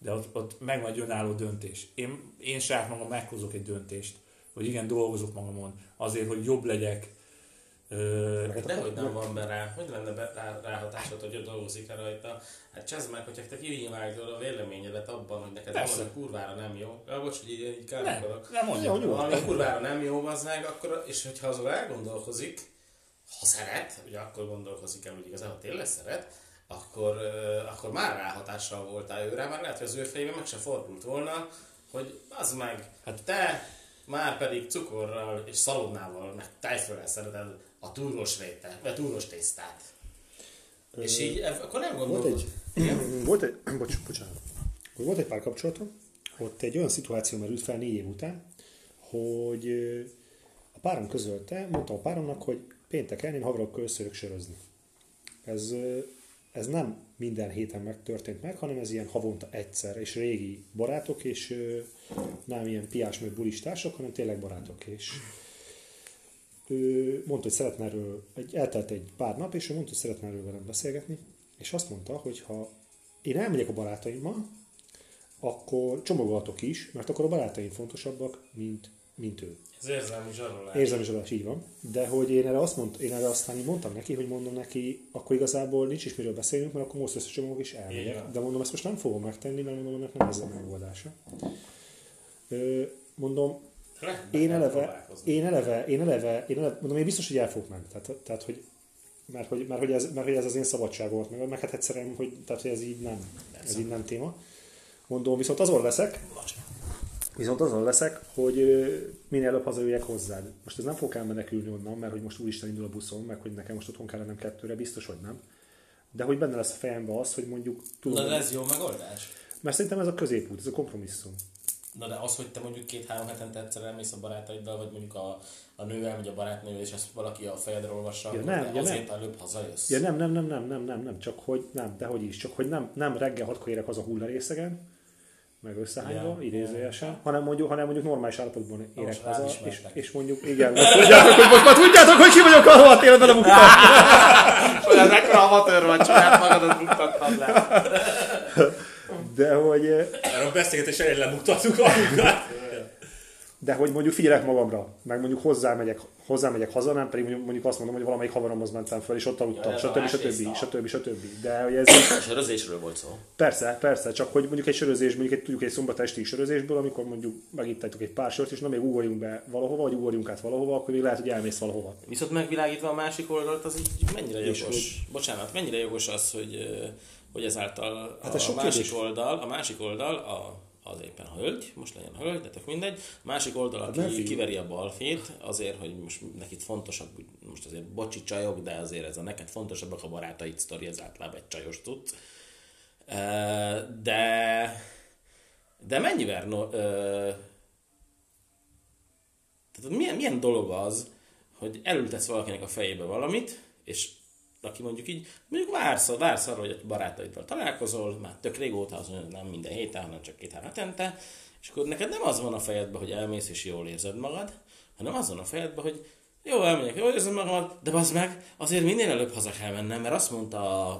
de ott, ott meg van egy önálló döntés. Én, én saját magam meghozok egy döntést, hogy igen, dolgozok magamon azért, hogy jobb legyek. Ö, de hogy nem van be rá, hogy lenne be, rá, ráhatásod, hogy dolgozik-e rajta. Hát csezd meg, hogyha te kinyilvánítod a véleményedet abban, hogy neked Persze. valami kurvára nem jó. Ja, bocs, hogy így, így káromkodok. Nem, nem mondja, hogy. Valami kurvára nem jó, az meg, akkor, és hogyha azon elgondolkozik, ha szeret, ugye akkor gondolkozik el, hogy igazából tényleg szeret, akkor, akkor már ráhatással voltál őre, már lehet, hogy az ő fejében meg se fordult volna, hogy az meg, hát te már pedig cukorral és szalonnával, meg tejfölrel szereted a túros réte, vagy a túros tésztát. Ö, és így, akkor nem gondolod. Volt egy, volt egy, bocs, bocsánat. Volt egy pár kapcsolatom, ott egy olyan szituáció merült fel négy év után, hogy a párom közölte, mondtam a páromnak, hogy pénteken én haverokkal összejövök sörözni. Ez ez nem minden héten megtörtént meg, hanem ez ilyen havonta egyszer, és régi barátok, és nem ilyen piás meg bulistások, hanem tényleg barátok. És ő mondta, hogy szeretne erről, egy, eltelt egy pár nap, és ő mondta, hogy szeretne erről velem beszélgetni, és azt mondta, hogy ha én elmegyek a barátaimmal, akkor csomagolatok is, mert akkor a barátaim fontosabbak, mint, mint ő. Ez érzelmi zsarolás. Érzelmi zsarolás, így van. De hogy én erre, azt mond, én erre aztán így mondtam neki, hogy mondom neki, akkor igazából nincs is miről beszélünk, mert akkor most összecsomagok és elmegyek. De mondom, ezt most nem fogom megtenni, mert mondom, ennek nem ez a megoldása. Mondom, én eleve, én eleve, én eleve, én eleve, mondom, én biztos, hogy el fogok menni. Tehát, tehát hogy mert hogy, mert, hogy ez, mert hogy ez az én szabadságom volt, meg, meg hát egyszerűen, hogy, tehát, hogy ez így nem, ez így nem téma. Mondom, viszont azon leszek, Viszont azon leszek, hogy minél előbb hazajöjjek hozzád. Most ez nem fog kell menekülni onnan, mert hogy most úristen indul a buszon, meg hogy nekem most otthon kell lennem kettőre, biztos, hogy nem. De hogy benne lesz a fejembe az, hogy mondjuk tudom. Na, de ez jó megoldás? Mert szerintem ez a középút, ez a kompromisszum. Na de az, hogy te mondjuk két-három hetente egyszer elmész a barátaiddal, vagy mondjuk a, a nővel, vagy a barátnővel, és ezt valaki a fejedre olvassa, ja, nem, ja, azért nem. előbb hazajössz. Ja, nem, nem, nem, nem, nem, nem, nem, csak hogy nem, de hogy is, csak hogy nem, nem reggel hatkor érek haza hullarészegen, meg összehányva, ja, idézőjesen, ja. hanem, mondjuk, hanem mondjuk normális állapotban érek most haza, és, és, mondjuk, igen, most tudjátok, hogy most már tudjátok, hogy ki vagyok, ahol a télben buktam. Olyan mekkora amatőr vagy, saját magadat buktattad le. De hogy... Erről a beszélgetés elég lebuktattuk magunkat de hogy mondjuk figyelek magamra, meg mondjuk hozzámegyek, hozzámegyek haza, nem pedig mondjuk, mondjuk azt mondom, hogy valamelyik haveromhoz mentem fel, és ott aludtam, stb. stb. stb. stb. De hogy ez... Sörözésről volt szó. Persze, persze, csak hogy mondjuk egy sörözés, mondjuk egy, tudjuk egy szombat esti sörözésből, amikor mondjuk megittajtok egy pár sört, és nem még ugorjunk be valahova, vagy ugorjunk át valahova, akkor még lehet, hogy elmész valahova. Viszont megvilágítva a másik oldalt, az így mennyire jogos. Bocsánat, mennyire jogos az, hogy, hogy ezáltal hát a, a másik kérdés. oldal, a másik oldal, a az éppen hölgy, most legyen a hölgy, de tök mindegy. Másik oldal, hát aki kiveri a balfét, azért, hogy most neked fontosabb, most azért bocsi csajok, de azért ez a neked fontosabbak a barátaid sztori, ez általában egy csajos tud. De, de mennyivel, no, tehát milyen, milyen dolog az, hogy elültetsz valakinek a fejébe valamit, és aki mondjuk így, mondjuk vársz, vársz arra, hogy a barátaiddal találkozol, már tök régóta, az nem minden héten, hanem csak két hetente, és akkor neked nem az van a fejedben, hogy elmész és jól érzed magad, hanem az van a fejedben, hogy jó, elmegyek, jól érzem magam, de az meg azért minél előbb haza kell mennem, mert azt mondta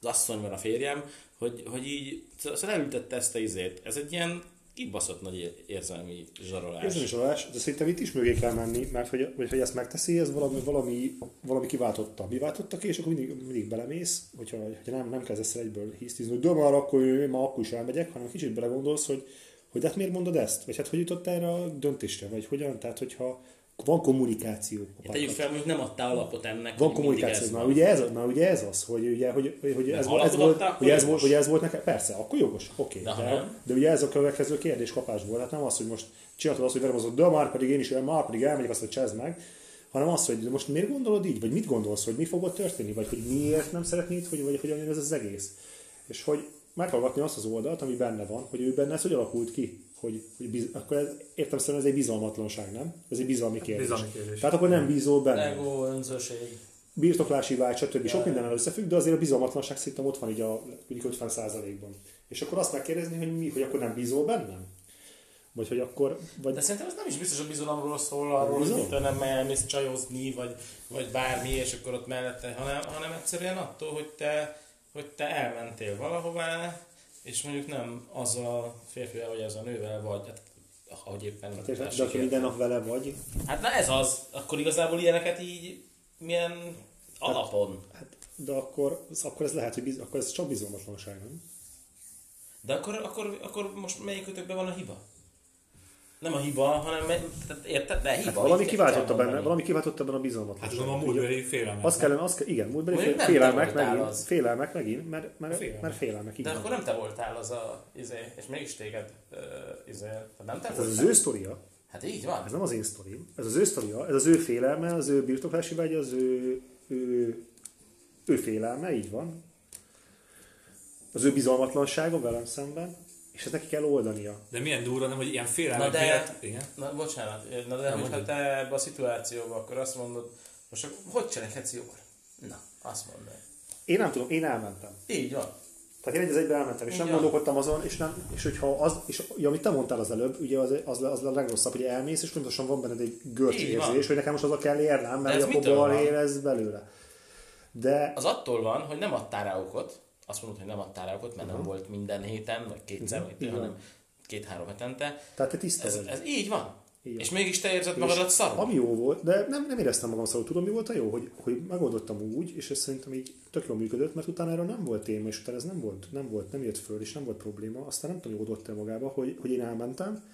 az asszony, a férjem, hogy, hogy így, szóval elültette ezt a izét. Ez egy ilyen kibaszott nagy érzelmi zsarolás. Érzelmi zsarolás, de szerintem itt is mögé kell menni, mert hogy, hogy, hogy ezt megteszi, ez valami, valami, valami kiváltotta. Mi váltotta ki, és akkor mindig, mindig belemész, hogyha, hogyha nem, nem kezdesz el egyből hisztizni, hogy de már akkor, már akkor is elmegyek, hanem kicsit belegondolsz, hogy, hogy hát miért mondod ezt? Vagy hát hogy jutott erre a döntésre? Vagy hogyan? Tehát, hogyha van kommunikáció. Ja, tegyük fel, hogy nem adtál alapot ennek. Van kommunikáció. Na ugye, ez, na ugye ez az, hogy, ugye, hogy, hogy ez, volt, ez, volt, hogy ez, volt, hogy ez volt nekem. Persze, akkor jogos. Oké. Okay, de, de, de, ugye ez a következő kérdés kapásból. Hát nem az, hogy most csináltad azt, hogy velem az, de már pedig én is, már pedig elmegyek azt, hogy csezd meg, hanem az, hogy most miért gondolod így, vagy mit gondolsz, hogy mi fog ott történni, vagy hogy miért nem szeretnéd, hogy, vagy hogy ez az egész. És hogy meghallgatni azt az oldalt, ami benne van, hogy ő benne ez hogy alakult ki. Hogy, hogy biz, akkor ez, értem szerint ez egy bizalmatlanság, nem? Ez egy bizalmi kérdés. Bizalmi kérdés. Tehát akkor nem bízol benne. Ego, önzőség. Birtoklási vágy, stb. Sok mindennel összefügg, de azért a bizalmatlanság szerintem ott van így a mondjuk 50%-ban. És akkor azt megkérdezni, hogy mi, hogy akkor nem bízol bennem? Vagy hogy akkor... Vagy... De szerintem ez nem is biztos a bizalomról szól, arról, hogy te nem elmész csajozni, vagy, vagy bármi, és akkor ott mellette, hanem, hanem egyszerűen attól, hogy te, hogy te elmentél valahová, és mondjuk nem az a férfivel, vagy az a nővel vagy, hát, ahogy éppen Hát De ha minden nap vele vagy, Hát na ez az, akkor igazából ilyeneket így milyen alapon. hát, de akkor, akkor ez lehet, hogy biz, akkor ez csak bizalmatlanság, nem? De akkor, akkor, akkor most melyikőtökben van a hiba? Nem a hiba, hanem tehát érted? De hiba. Hát valami kiváltotta benne, valami kiváltotta benne a Hát bizalmatlanságot. tudom, a múltbeli félelmet. Azt kellene, kell, igen, múltbeli fél, félelmek voltál megint, az. félelmek megint, mert, mert, Félelmek. mert félelmek, így De van. akkor nem te voltál az a, izé, és mégis téged, uh, izé, nem te Hát ez az voltál? ő sztoria, Hát így van. ez nem az én sztorim, ez az ő sztoria, ez az ő félelme, az ő birtoklási vágy, az ő, ő, ő félelme, így van. Az ő bizalmatlansága velem szemben, és ezt neki kell oldania. De milyen durva, nem, hogy ilyen félelmek Na de- miatt... Igen. Na, bocsánat, na de hogyha te ebbe a szituációba, akkor azt mondod, most akkor hogy cselekedsz jól? Na, azt mondod. Én nem tudom, én elmentem. Így van. Tehát én egy az egyben elmentem, és nem Ja. gondolkodtam azon, és, nem, és hogyha az, és ja, amit te mondtál az előbb, ugye az, az, az a legrosszabb, hogy elmész, és pontosan van benned egy görcs érzés, hogy nekem most az a kell érnem, mert akkor bal érez belőle. De Az attól van, hogy nem adtál rá okot, azt mondod, hogy nem adtál rá okot, mert nem volt minden héten, vagy kétszer, Mhm, vagy hanem két-három hetente. tehát te tiszta Ez, ez így van. Van. És mégis te érzed magadat szarul. Ami jó volt, de nem, nem éreztem magam szarul. Tudom, mi volt a jó? Hogy, hogy megoldottam úgy, és ez szerintem így tök jól működött, mert utána erről nem volt téma, és utána ez nem volt, nem volt, nem jött föl, és nem volt probléma. Aztán nem tudom, hogy el magába, hogy, hogy én elmentem,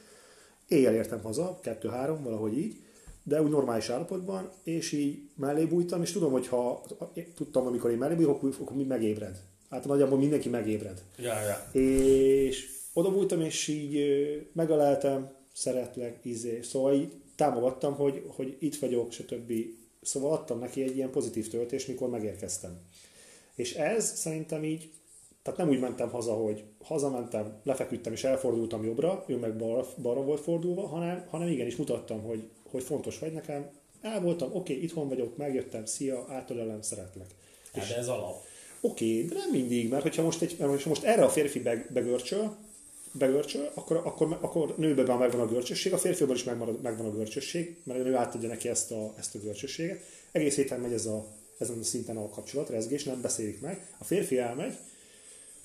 éjjel értem haza, kettő-három, valahogy így, de úgy normális állapotban, és így mellé bújtam, és tudom, hogy ha tudtam, amikor én mellé bújok, akkor, akkor mi megébred. Hát nagyjából mindenki megébred. Ja, ja. És oda bújtam, és így megaleltem, szeretlek, izé. Szóval így támogattam, hogy, hogy itt vagyok, stb. Szóval adtam neki egy ilyen pozitív töltést, mikor megérkeztem. És ez szerintem így, tehát nem úgy mentem haza, hogy hazamentem, lefeküdtem és elfordultam jobbra, ő meg balra, balra volt fordulva, hanem, hanem igenis mutattam, hogy, hogy fontos vagy nekem. El voltam, oké, itthon vagyok, megjöttem, szia, átölelem, szeretlek. Hát de ez alap. Oké, de nem mindig, mert hogyha most, egy, mert most erre a férfi beg, begörcsöl, begörcsöl, akkor, akkor, akkor nőben megvan a görcsösség, a férfiban is megmarad, megvan a görcsösség, mert a nő átadja neki ezt a, ezt a görcsösséget. Egész héten megy ez a, ezen a szinten a kapcsolat, rezgés, nem beszélik meg. A férfi elmegy,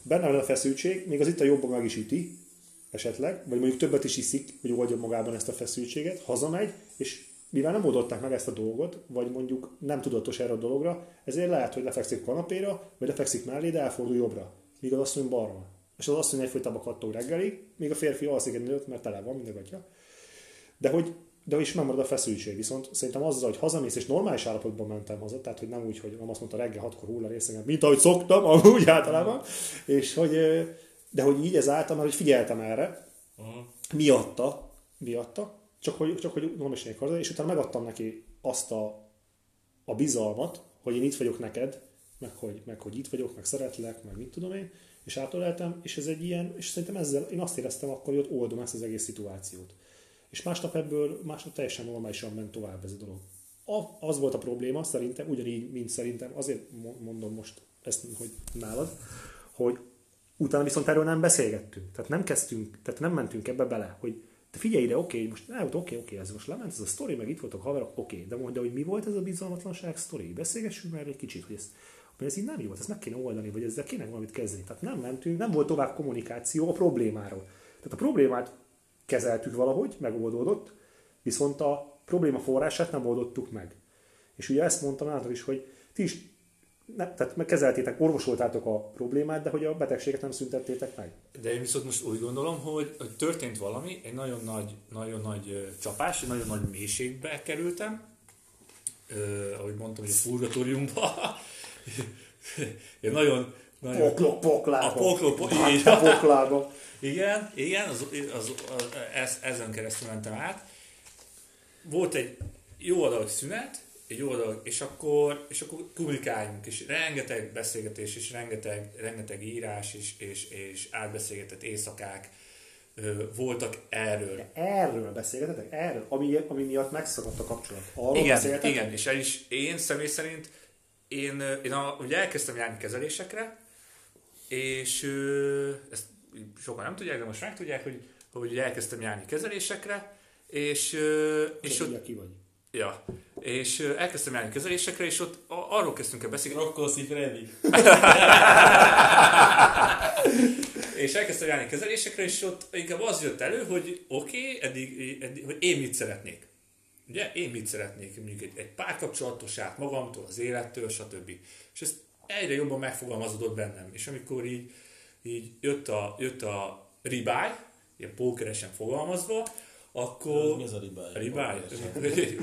benne van a feszültség, még az itt a jobban meg is üti, esetleg, vagy mondjuk többet is iszik, hogy oldja magában ezt a feszültséget, hazamegy, és mivel nem oldották meg ezt a dolgot, vagy mondjuk nem tudatos erre a dologra, ezért lehet, hogy lefekszik a kanapéra, vagy lefekszik mellé, de elfordul jobbra, míg az asszony balra. És az asszony egyfolytában kattog reggelig, míg a férfi alszik egy nőt, mert tele van, mind atya. De hogy de is megmarad a feszültség. Viszont szerintem azzal, hogy hazamész, és normális állapotban mentem haza, tehát hogy nem úgy, hogy nem azt mondta reggel hatkor hull a részegen, mint ahogy szoktam, amúgy általában, és hogy, de hogy így ezáltal, mert hogy figyeltem erre, miatta, miatta, csak hogy, csak hogy is haza, és utána megadtam neki azt a, a bizalmat, hogy én itt vagyok neked, meg hogy, meg hogy itt vagyok, meg szeretlek, meg mit tudom én, és átöleltem, és ez egy ilyen, és szerintem ezzel én azt éreztem akkor, hogy ott oldom ezt az egész szituációt. És másnap ebből, másnap teljesen normálisan ment tovább ez a dolog. A, az volt a probléma, szerintem, ugyanígy, mint szerintem, azért mo- mondom most ezt, hogy nálad, hogy utána viszont erről nem beszélgettünk. Tehát nem kezdtünk, tehát nem mentünk ebbe bele, hogy te figyelj ide, oké, most ne, oké, oké, ez most lement, ez a sztori, meg itt voltak haverok, oké, de mondja, hogy mi volt ez a bizalmatlanság sztori? Beszélgessünk már egy kicsit, hogy ez, hogy ez így nem jó, ezt meg kéne oldani, vagy ezzel kéne valamit kezdeni. Tehát nem mentünk, nem volt tovább kommunikáció a problémáról. Tehát a problémát kezeltük valahogy, megoldódott, viszont a probléma forrását nem oldottuk meg. És ugye ezt mondtam nálatok is, hogy ti is ne, tehát meg kezeltétek, orvosoltátok a problémát, de hogy a betegséget nem szüntettétek meg. De én viszont most úgy gondolom, hogy, hogy történt valami, egy nagyon nagy, nagyon nagy csapás, egy nagyon nagy mélységbe kerültem, ö, ahogy mondtam, hogy a purgatóriumba. Én nagyon, nagyon Poklok, poklába. A poklok, po- a poklába. Igen, igen, az, az, az, ez, ezen keresztül mentem át. Volt egy jó adag szünet, egy oldal, és akkor, és akkor kommunikáljunk, és rengeteg beszélgetés, és rengeteg, rengeteg írás, és, és, és átbeszélgetett éjszakák ö, voltak erről. De erről beszélgetetek? Erről? Ami, ami miatt megszakadt a kapcsolat. Arról Igen, igen, és el is én személy szerint én, én a, ugye elkezdtem járni kezelésekre, és ö, ezt sokan nem tudják, de most megtudják, hogy, hogy ugye elkezdtem járni kezelésekre, és, ö, és És ott, ki vagy. ja, és elkezdtem járni kezelésekre, és ott arról kezdtünk el beszélgetni, Rokkoszi Freddy. és elkezdtem járni kezelésekre, és ott inkább az jött elő, hogy oké, okay, eddig, eddig, hogy én mit szeretnék. Ugye, én mit szeretnék, mondjuk egy, egy párkapcsolattól, saját magamtól, az élettől, stb. És ez egyre jobban megfogalmazódott bennem. És amikor így, így jött a, jött a ribály, ilyen pókeresen fogalmazva, akkor... Mi az a ribály? Ribály?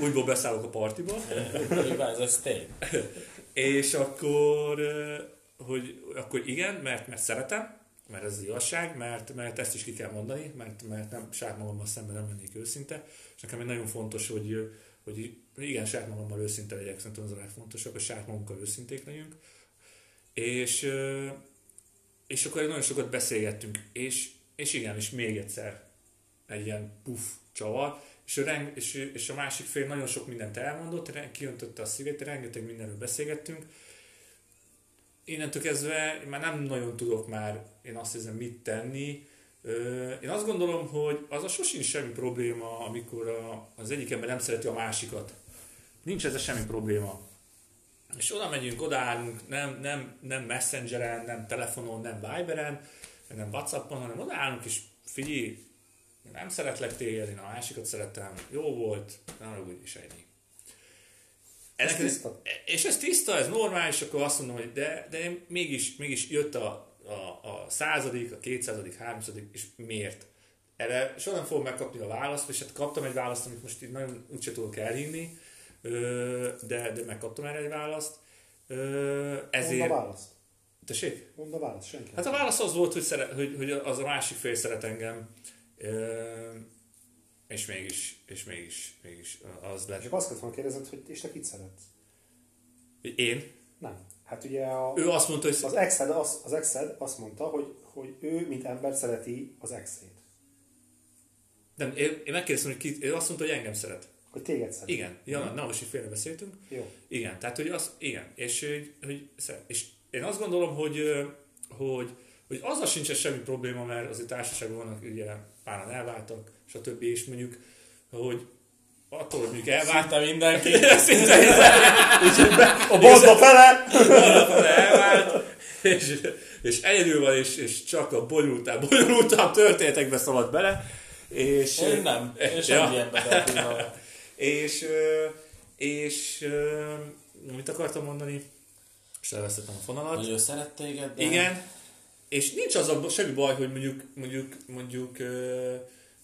Úgyból beszállok a partiba. Ribály, ez steak. És akkor, ö, hogy akkor igen, mert, mert szeretem, mert ez az igazság, mert, mert ezt is ki kell mondani, mert, mert nem, saját magammal szemben nem lennék őszinte, és nekem egy nagyon fontos, hogy, hogy igen, saját magammal őszinte legyek, szerintem az a legfontosabb, hogy saját magunkkal őszinték legyünk. És, ö, és akkor nagyon sokat beszélgettünk, és, és igen, és még egyszer egy ilyen puff csavar, és, reng, és, és a másik fél nagyon sok mindent elmondott, kiöntötte a szívét, rengeteg mindenről beszélgettünk. Innentől kezdve már nem nagyon tudok már, én azt hiszem, mit tenni. Én azt gondolom, hogy az a sosincs semmi probléma, amikor a, az egyik ember nem szereti a másikat. Nincs ezzel semmi probléma. És oda megyünk, odaállunk, nem, nem, nem messengeren, nem telefonon, nem Viberen, nem Whatsappon, hanem odaállunk, és figyelj, nem szeretlek téged, én a másikat szeretem, jó volt, nem úgy is ennyi. Ez tiszta. És ez tiszta, ez normális, akkor azt mondom, hogy de, de én mégis, mégis jött a, a, a századik, a kétszázadik, háromszadik, és miért? Erre soha nem fogom megkapni a választ, és hát kaptam egy választ, amit most így nagyon úgyse tudok elhinni, de, de megkaptam erre egy választ. Ö, Mondd Ezért... a választ. Tessék? Mondd a választ, senki. Hát a válasz az volt, hogy, szere, hogy, hogy az a másik fél szeret engem, és mégis, és mégis, mégis az lett. Csak azt kellett volna kérdezned, hogy és te kit szeretsz? Én? Nem. Hát ugye a, Ő azt mondta, hogy az, exed, az, az exed azt mondta, hogy, hogy ő, mint ember szereti az exét. nem, én, én megkérdeztem, hogy ki, ő azt mondta, hogy engem szeret. Hogy téged szeret. Igen, ja, na, most így félrebeszéltünk. Jó. Igen, tehát hogy az, igen, és, hogy, hogy, szeret- és én azt gondolom, hogy, hogy, hogy azzal sincs semmi probléma, mert azért társaságban vannak, ugye páran elváltak, stb. és mondjuk, hogy attól, hogy mondjuk mindenki. szinte A boltba fele! Valahol elvált, és, és egyedül van, és, és csak a bonyolultabb, bonyolultabb történetekbe szalad bele. És, Én nem. Én Ja. és, és mit akartam mondani? És elvesztettem a fonalat. Ő szeret téged, de... Igen, és nincs az a semmi baj, hogy mondjuk, mondjuk, mondjuk ö,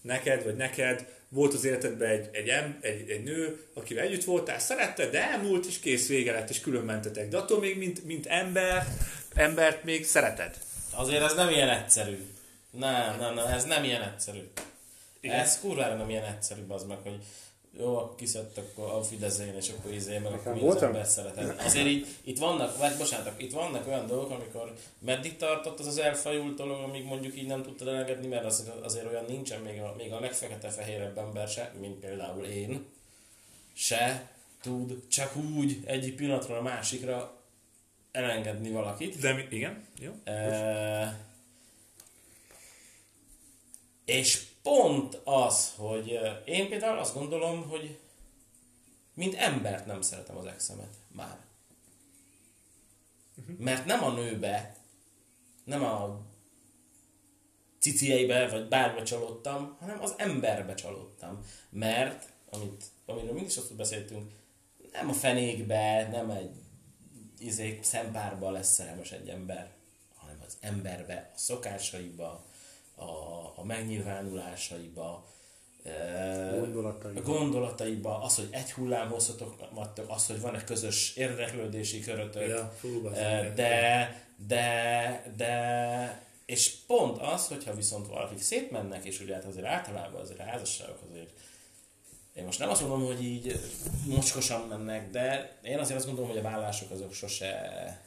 neked, vagy neked volt az életedben egy, egy, em, egy, egy nő, akivel együtt voltál, szeretted, de elmúlt, és kész vége lett, és külön mentetek. De attól még, mint, mint ember, embert még szereted. Azért ez nem ilyen egyszerű. Nem, nem, nem, ez nem ilyen egyszerű. Igen. Ez kurvára nem ilyen egyszerű, az meg, hogy jó, akkor kiszedtek akkor a Fideszén, és akkor izé, meg akkor mi az voltam? ember szereted. Azért így, itt vannak, vagy bocsánat, itt vannak olyan dolgok, amikor meddig tartott az az elfajult dolog, amíg mondjuk így nem tudtad elengedni, mert azért, azért olyan nincsen még a, még a legfekete-fehérebb ember se, mint például én, se tud csak úgy egyik pillanatról a másikra elengedni valakit. De mi, igen, jó. Eh, és pont az, hogy én például azt gondolom, hogy mint embert nem szeretem az exemet már. Mert nem a nőbe, nem a cicieibe, vagy bárba csalódtam, hanem az emberbe csalódtam. Mert, amit, amiről mindig sokszor beszéltünk, nem a fenékbe, nem egy izé, szempárba lesz szerelmes egy ember, hanem az emberbe, a szokásaiba, a, a megnyilvánulásaiba, eh, Gondolataiba. a gondolataiba, az, hogy egy hullám hosszatok vagytok, az, hogy van egy közös érdeklődési körötök, Ja, fú, meg. de, de, de, és pont az, hogyha viszont valakik szétmennek, és ugye hát azért általában azért a házasságok azért én most nem azt mondom, hogy így mocskosan mennek, de én azért azt gondolom, hogy a vállások azok sose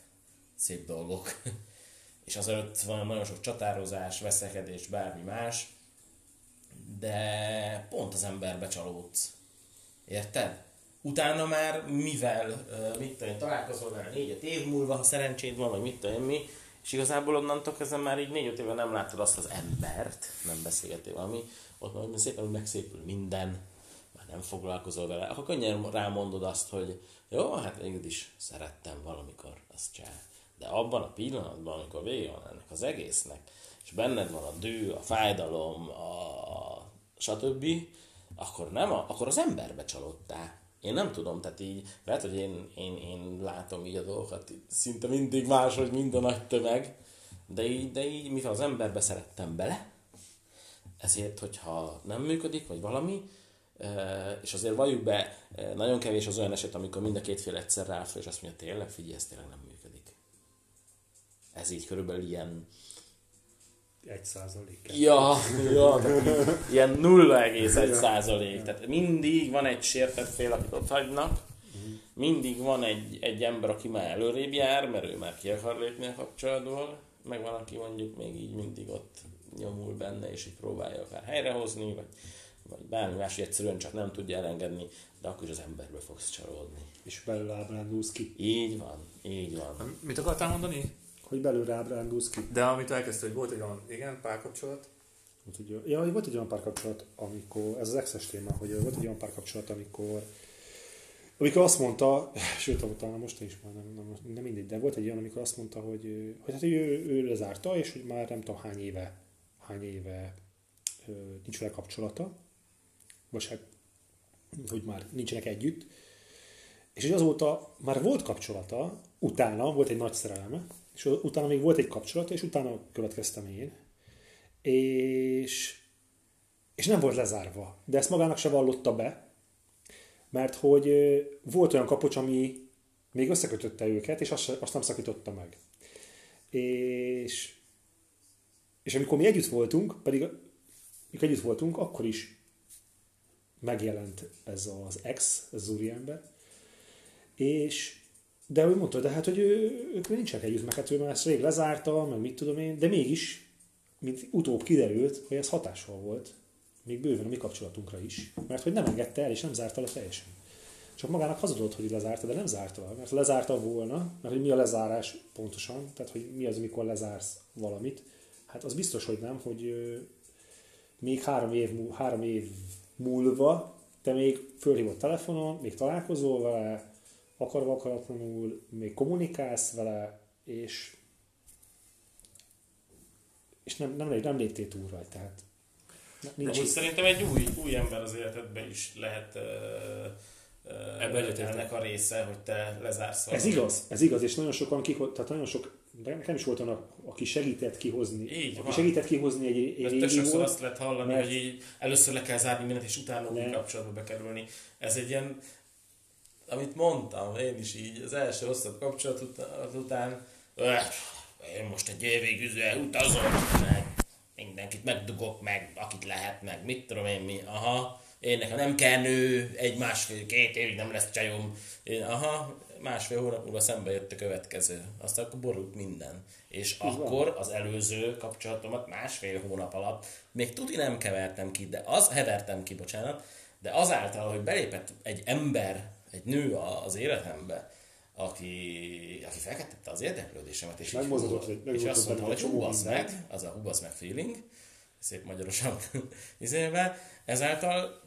szép dolgok. És azért van nagyon sok csatározás, veszekedés, bármi más, de pont az emberbe csalódsz. Érted? Utána már mivel, mit tudom, találkozol vele négy év múlva, ha szerencséd van, vagy mit tudom mi, és igazából onnantól kezdve már így négy-öt éve nem látod azt az embert, nem beszélgetél valami, ott már szépen megszépül minden, már nem foglalkozol vele, akkor könnyen rámondod azt, hogy jó, hát végül is szerettem valamikor, azt csinál. De abban a pillanatban, amikor vége van ennek az egésznek, és benned van a dű, a fájdalom, a stb., akkor nem, a, akkor az emberbe csalódtál. Én nem tudom, tehát így, lehet, hogy én, én, én látom így a dolgokat, szinte mindig más, hogy minden nagy tömeg, de így, de így, mivel az emberbe szerettem bele, ezért, hogyha nem működik, vagy valami, és azért valljuk be, nagyon kevés az olyan eset, amikor mind a két fél egyszer ráfel, és azt mondja, tényleg, figyelj, ez tényleg nem működik. Ez így körülbelül ilyen egy százalék. Ja, ja ilyen 0,1 százalék. Tehát mindig van egy sértett fél, akit ott hagynak, mindig van egy, egy ember, aki már előrébb jár, mert ő már ki akar lépni a kapcsolatból, meg van, aki mondjuk még így mindig ott nyomul benne, és így próbálja akár helyrehozni, vagy, vagy bármi más, hogy egyszerűen csak nem tudja elengedni, de akkor is az emberbe fogsz csalódni. És belőle ábrándulsz ki. Így van, így van. Mit akartál mondani? Hogy belőle ábrándulsz ki. De amit elkezdte, hogy volt egy olyan, igen, párkapcsolat. Volt egy, ja, volt egy olyan párkapcsolat, amikor, ez az exes téma, hogy volt egy olyan párkapcsolat, amikor amikor azt mondta, sőt, talán most is már nem, nem, nem mindegy, de volt egy olyan, amikor azt mondta, hogy, hogy hát ő, ő lezárta, és hogy már nem tudom hány éve, hány éve nincs vele kapcsolata, vagy hát, hogy már nincsenek együtt, és hogy azóta már volt kapcsolata, utána volt egy nagy szerelme, és utána még volt egy kapcsolat, és utána következtem én, és, és nem volt lezárva. De ezt magának se vallotta be, mert hogy volt olyan kapocs, ami még összekötötte őket, és azt, azt nem szakította meg. És, és amikor mi együtt voltunk, pedig mikor együtt voltunk, akkor is megjelent ez az ex, ez az úriember, és de ő mondta, de hát, hogy ő, ők nincsenek együtt, meg hát ő már ezt rég lezárta, meg mit tudom én, de mégis, mint utóbb kiderült, hogy ez hatással volt, még bőven a mi kapcsolatunkra is, mert hogy nem engedte el, és nem zárta le teljesen. Csak magának hazudott, hogy lezárta, de nem zárta le, mert lezárta volna, mert hogy mi a lezárás pontosan, tehát hogy mi az, amikor lezársz valamit, hát az biztos, hogy nem, hogy még három év, három év múlva te még fölhívott telefonon, még találkozol vele, akarva akaratlanul még kommunikálsz vele, és és nem, nem, nem léptél túl rajta. Tehát nincs De szerintem egy új, új ember az életedben is lehet uh, uh, ennek a része, hogy te lezársz valamit. Ez igaz, ez igaz, és nagyon sokan kihott, tehát nagyon sok, de nekem is volt olyan, aki segített kihozni. Így aki van. segített kihozni egy, egy régiót. Sokszor azt lehet hallani, mert... hogy így először le kell zárni mindent, és utána új kapcsolatba bekerülni. Ez egy ilyen amit mondtam, én is így az első hosszabb kapcsolat után, én most egy évig üzve utazom, meg mindenkit megdugok meg, akit lehet meg, mit tudom én mi, aha, én nekem nem kell nő, egy másfél, két évig nem lesz csajom, én, aha, másfél hónap múlva szembe jött a következő, aztán akkor borult minden. És Igen. akkor az előző kapcsolatomat másfél hónap alatt még tuti nem kevertem ki, de az, hevertem ki, bocsánat, de azáltal, hogy belépett egy ember egy nő az életembe, aki, aki felkeltette az érdeklődésemet, és, így hú, és azt mondta, hogy hú, meg, az a hú, meg feeling, szép magyarosan izével, ezáltal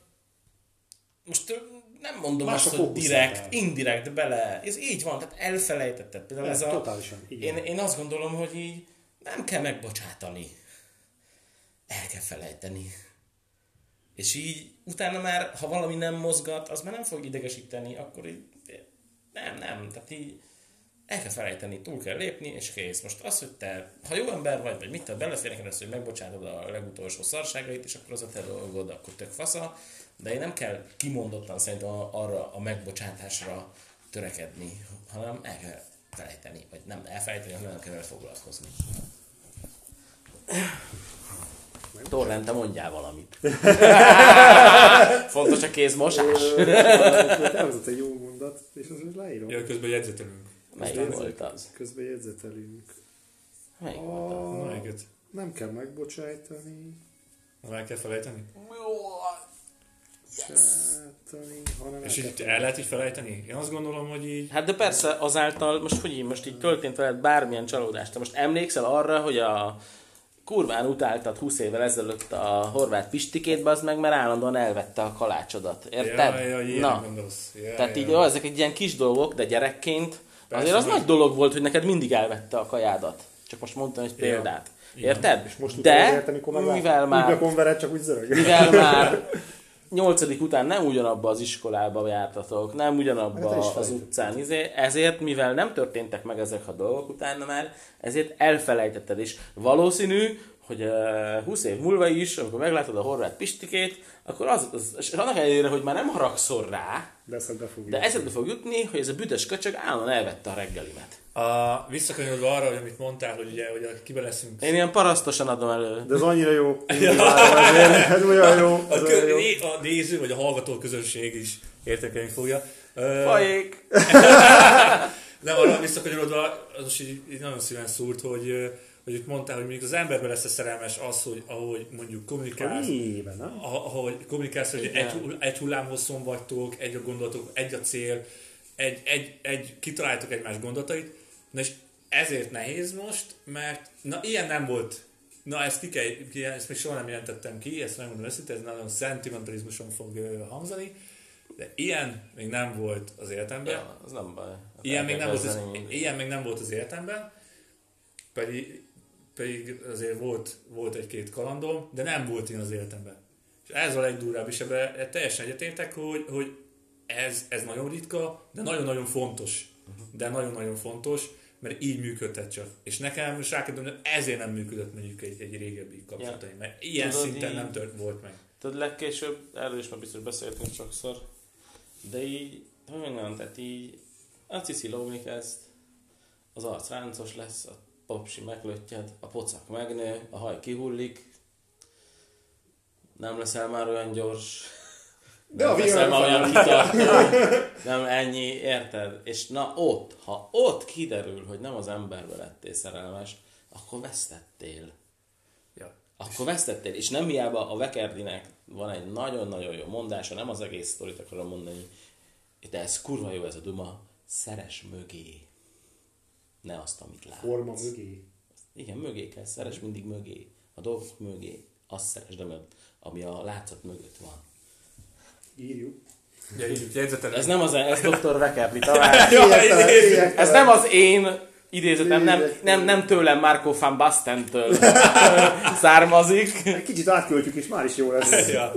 most nem mondom Más azt, hogy direkt, el. indirekt bele, ez így van, tehát elfelejtetted. Például ez, ez a, totálisan, én, én azt gondolom, hogy így nem kell megbocsátani. El kell felejteni. És így utána már, ha valami nem mozgat, az már nem fog idegesíteni, akkor így nem, nem, tehát így el kell felejteni, túl kell lépni, és kész. Most az, hogy te, ha jó ember vagy, vagy mit te belefér azt, hogy megbocsátod a legutolsó szarságait, és akkor az a te dolgod, akkor tök fasza, de én nem kell kimondottan szerintem arra a megbocsátásra törekedni, hanem el kell felejteni, vagy nem elfelejteni, hanem nem kell foglalkozni. Torrente mondjál valamit. Fontos a kézmosás. Elhozott egy jó mondat, és az most leírom. Ja, közben jegyzetelünk. Melyik volt az? Közben jegyzetelünk. Melyik volt az? Melyiket? Nem kell megbocsájtani, Meg kell felejteni? bocsátani, hanem És el így el lehet így felejteni? Én azt gondolom, hogy így... Hát de persze azáltal, most hogy így, most így történt veled bármilyen csalódást. Te most emlékszel arra, hogy a kurván utáltad 20 évvel ezelőtt a horvát pistikét, az meg, mert állandóan elvette a kalácsodat. Érted? Ja, ja, Na, gondolsz. Ja, tehát ja. így, jó, ezek egy ilyen kis dolgok, de gyerekként Persze, azért az nagy dolog volt, hogy neked mindig elvette a kajádat. Csak most mondtam egy példát. Igen. Érted? És most de, értem, mivel már Úgy konvered, csak úgy zörög. mivel már nyolcadik után nem ugyanabba az iskolába jártatok, nem Hát ugyanabba az felejtetted. utcán, izé, ezért, mivel nem történtek meg ezek a dolgok utána már, ezért elfelejtetted is. Valószínű, hogy uh, 20 év múlva is, amikor meglátod a horvát pistikét, akkor az, az és annak ellenére, hogy már nem haragszol rá, De eszedbe fog de eszedbe fog jutni, hogy ez a büdös köcsög állandóan elvette a reggelimet. A, visszakanyarodva arra, hogy amit mondtál, hogy ugye, hogy a, kibe leszünk. Én ilyen parasztosan adom elő. De ez annyira jó. Ez olyan jó. A, Ez kö, olyan jó. a néző, vagy a hallgató közönség is értékelni fogja. Fajék! Nem, arra visszakanyarodva, az most így, így nagyon szíven szúrt, hogy, hogy itt mondtál, hogy mondjuk az emberben lesz szerelmes az, hogy ahogy mondjuk kommunikálsz, Éve, nem? ahogy kommunikálsz, hogy Igen. egy, egy hullámhosszon vagytok, egy a gondolatok, egy a cél, egy, egy, egy kitaláltok egymás gondolatait, na és ezért nehéz most, mert na ilyen nem volt. Na ezt ki kell, ki, ezt még soha nem jelentettem ki, ezt nem mondom őszintén, ez nagyon szentimentalizmuson fog hangzani, de ilyen még nem volt az életemben. Ja, az nem baj. Ilyen még, nem volt az, ilyen még nem volt az életemben, pedig, pedig azért volt, volt egy-két kalandom, de nem volt ilyen az életemben. És ez a legdurvább, és ebben teljesen egyetértek, hogy, hogy ez, ez nagyon ritka, de nagyon-nagyon fontos. De nagyon-nagyon fontos, mert így működhet csak. És nekem, dönteni, ezért nem működött mondjuk egy, egy régebbi kapcsolataim, mert ilyen Tudod, szinten így- nem tört volt meg. Tudod, legkésőbb, erről is már biztos beszéltünk sokszor, de így, hogy mondjam, tehát így, a cici lógni kezd, az arc ráncos lesz, a popsi meglöttyed, a pocak megnő, a haj kihullik, nem leszel már olyan gyors, De nem a leszel már olyan kitartó, nem ennyi, érted? És na ott, ha ott kiderül, hogy nem az emberbe lettél szerelmes, akkor vesztettél. Ja. Akkor vesztettél, és nem hiába a Vekerdinek van egy nagyon-nagyon jó mondása, nem az egész sztorit akarom mondani, de ez kurva jó ez a duma, szeres mögé. Ne azt, amit látsz. Forma mögé. Igen, mögé kell, szeres mindig mögé. A dolgok mögé. Azt szeres, de meg, ami a látszat mögött van. Írjuk. Ja, így jegyzetelem. Ez nem az, ez Dr. Talán. Éjjel-telen. Ez nem az én idézetem, nem, nem, nem tőlem Marco van Bastentől származik. Egy kicsit átköltjük, és már is jó lesz. Ja.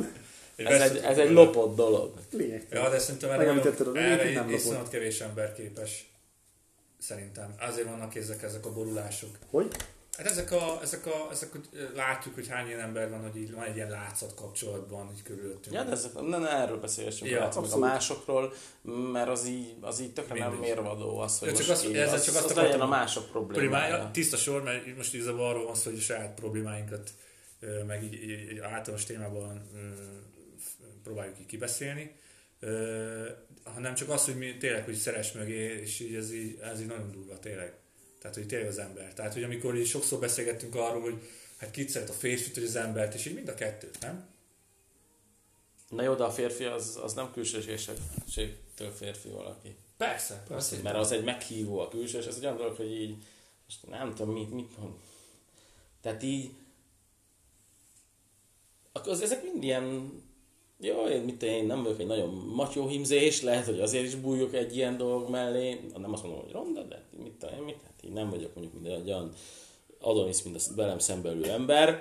Ez egy, ez egy lopott dolog. Lényegtelen. Ja, de szerintem erre, nagyon, erre nem iszonyat kevés ember képes. Szerintem. Azért vannak ezek, ezek a borulások. Hogy? Hát ezek a, ezek a, ezek a, látjuk, hogy hány ilyen ember van, hogy így van egy ilyen látszat kapcsolatban, így körülöttünk. Ja, de ezek, ne, ne erről beszélgessünk, Ja, a másokról, mert az így, az így tökre nem Mindegy. mérvadó az, hogy Ja, csak most azt- így, ezzel az, csak azt az legyen a mások problémája. Problémája, tiszta sor, mert most igazából arról van szó, hogy a saját problémáinkat, meg így, így, így általános témában f- próbáljuk így kibeszélni, Ö, hanem csak az, hogy mi tényleg, hogy szeres mögé, és így ez így, ez így nagyon durva tényleg. Tehát, hogy tényleg az ember. Tehát, hogy amikor így sokszor beszélgettünk arról, hogy hát kit szeret a férfit, vagy az embert, és így mind a kettőt, nem? Na jó, de a férfi az, az nem külsőségtől férfi valaki. Persze, persze. Mert az egy meghívó a külsős, ez egy olyan dolog, hogy így, most nem tudom, mit, mit mond. Tehát így, az, ezek mind ilyen, jó, én, mit én nem vagyok egy nagyon matyó himzés, lehet, hogy azért is bújok egy ilyen dolog mellé, nem azt mondom, hogy ronda, de mit tudom én, mit, hát így nem vagyok mondjuk mint egy olyan Adonis, mint a velem szembe ülő ember.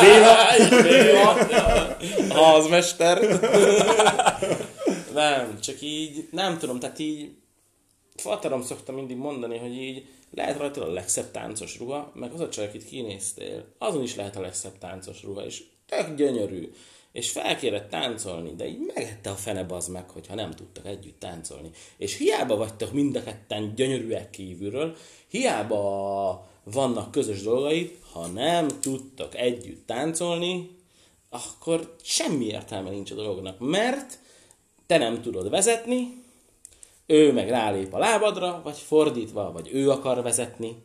Béla! Béla! Az mester! nem, csak így, nem tudom, tehát így Fatarom szokta mindig mondani, hogy így lehet rajta a legszebb táncos ruha, meg az a csaj, akit kinéztél, azon is lehet a legszebb táncos ruha, és tök gyönyörű. És felkérett táncolni, de így megette a fene az meg, hogyha nem tudtak együtt táncolni. És hiába vagytok mind a ketten gyönyörűek kívülről, hiába vannak közös dolgaid, ha nem tudtok együtt táncolni, akkor semmi értelme nincs a dolognak, mert te nem tudod vezetni, ő meg rálép a lábadra, vagy fordítva, vagy ő akar vezetni,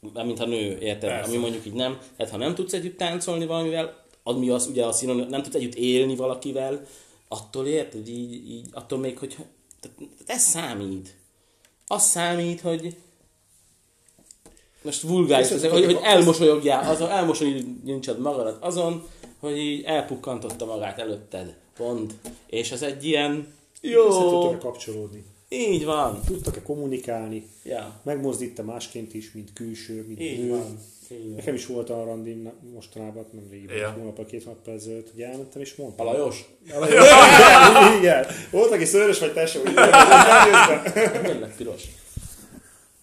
mint a nő, érted? Persze. Ami mondjuk így nem. Tehát ha nem tudsz együtt táncolni valamivel, ami az ugye a színon, nem tudsz együtt élni valakivel, attól érted, így, így attól még, hogy tehát ez számít. Az számít, hogy most vulgáris, ez, hogy, hogy elmosolyogjál, az, elmosolyognincsad magadat azon, hogy így elpukkantotta magát előtted. Pont. És az egy ilyen, Össze jó, tudtok-e kapcsolódni? így van. Tudtak-e kommunikálni? Ja, Megmozdít-e másként is, mint külső, mint így nő? van. Van. Nekem is volt a randim mostanában, nem régen, ja. hónap, két hónap ezelőtt, hogy elmentem és A mondtam. Lajos? igen, igen. Volt, aki szőrös vagy tesó, elnézve. Miért lett piros?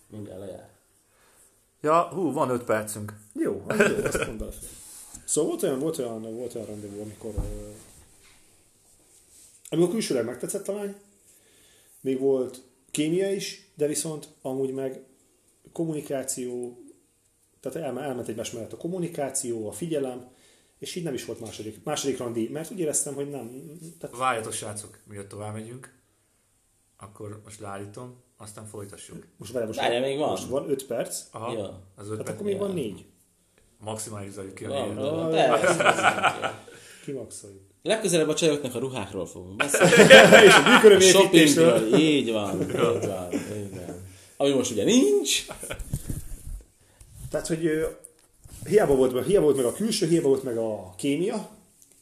Mindjárt lejár. Ja, hú, van 5 percünk. Jó, az jó, azt mondd. Szóval volt olyan, volt olyan, volt olyan rendezvú, amikor, amikor külsőleg megtetszett a lány, még volt kémia is, de viszont amúgy meg kommunikáció, tehát elme, elment egymás mellett a kommunikáció, a figyelem, és így nem is volt második, második randi, mert úgy éreztem, hogy nem, tehát Várjatok, srácok, miatt tovább megyünk. Akkor most leállítom, aztán folytassuk. most vele most, Várjál, még van. most van 5 perc, Aha, Ja. az 5 hát perc. akkor még van Ja. 4. Maximalizáljuk ki a Van, van, persze. Kimaxoljuk. Legközelebb a csajoknak a ruhákról fogunk beszélni. és a A műkörömépítésről. shoppingról, így van, így van, így van. Ami most ugye nincs. Tehát, hogy hiába volt, hiába volt meg a külső, hiába volt meg a kémia,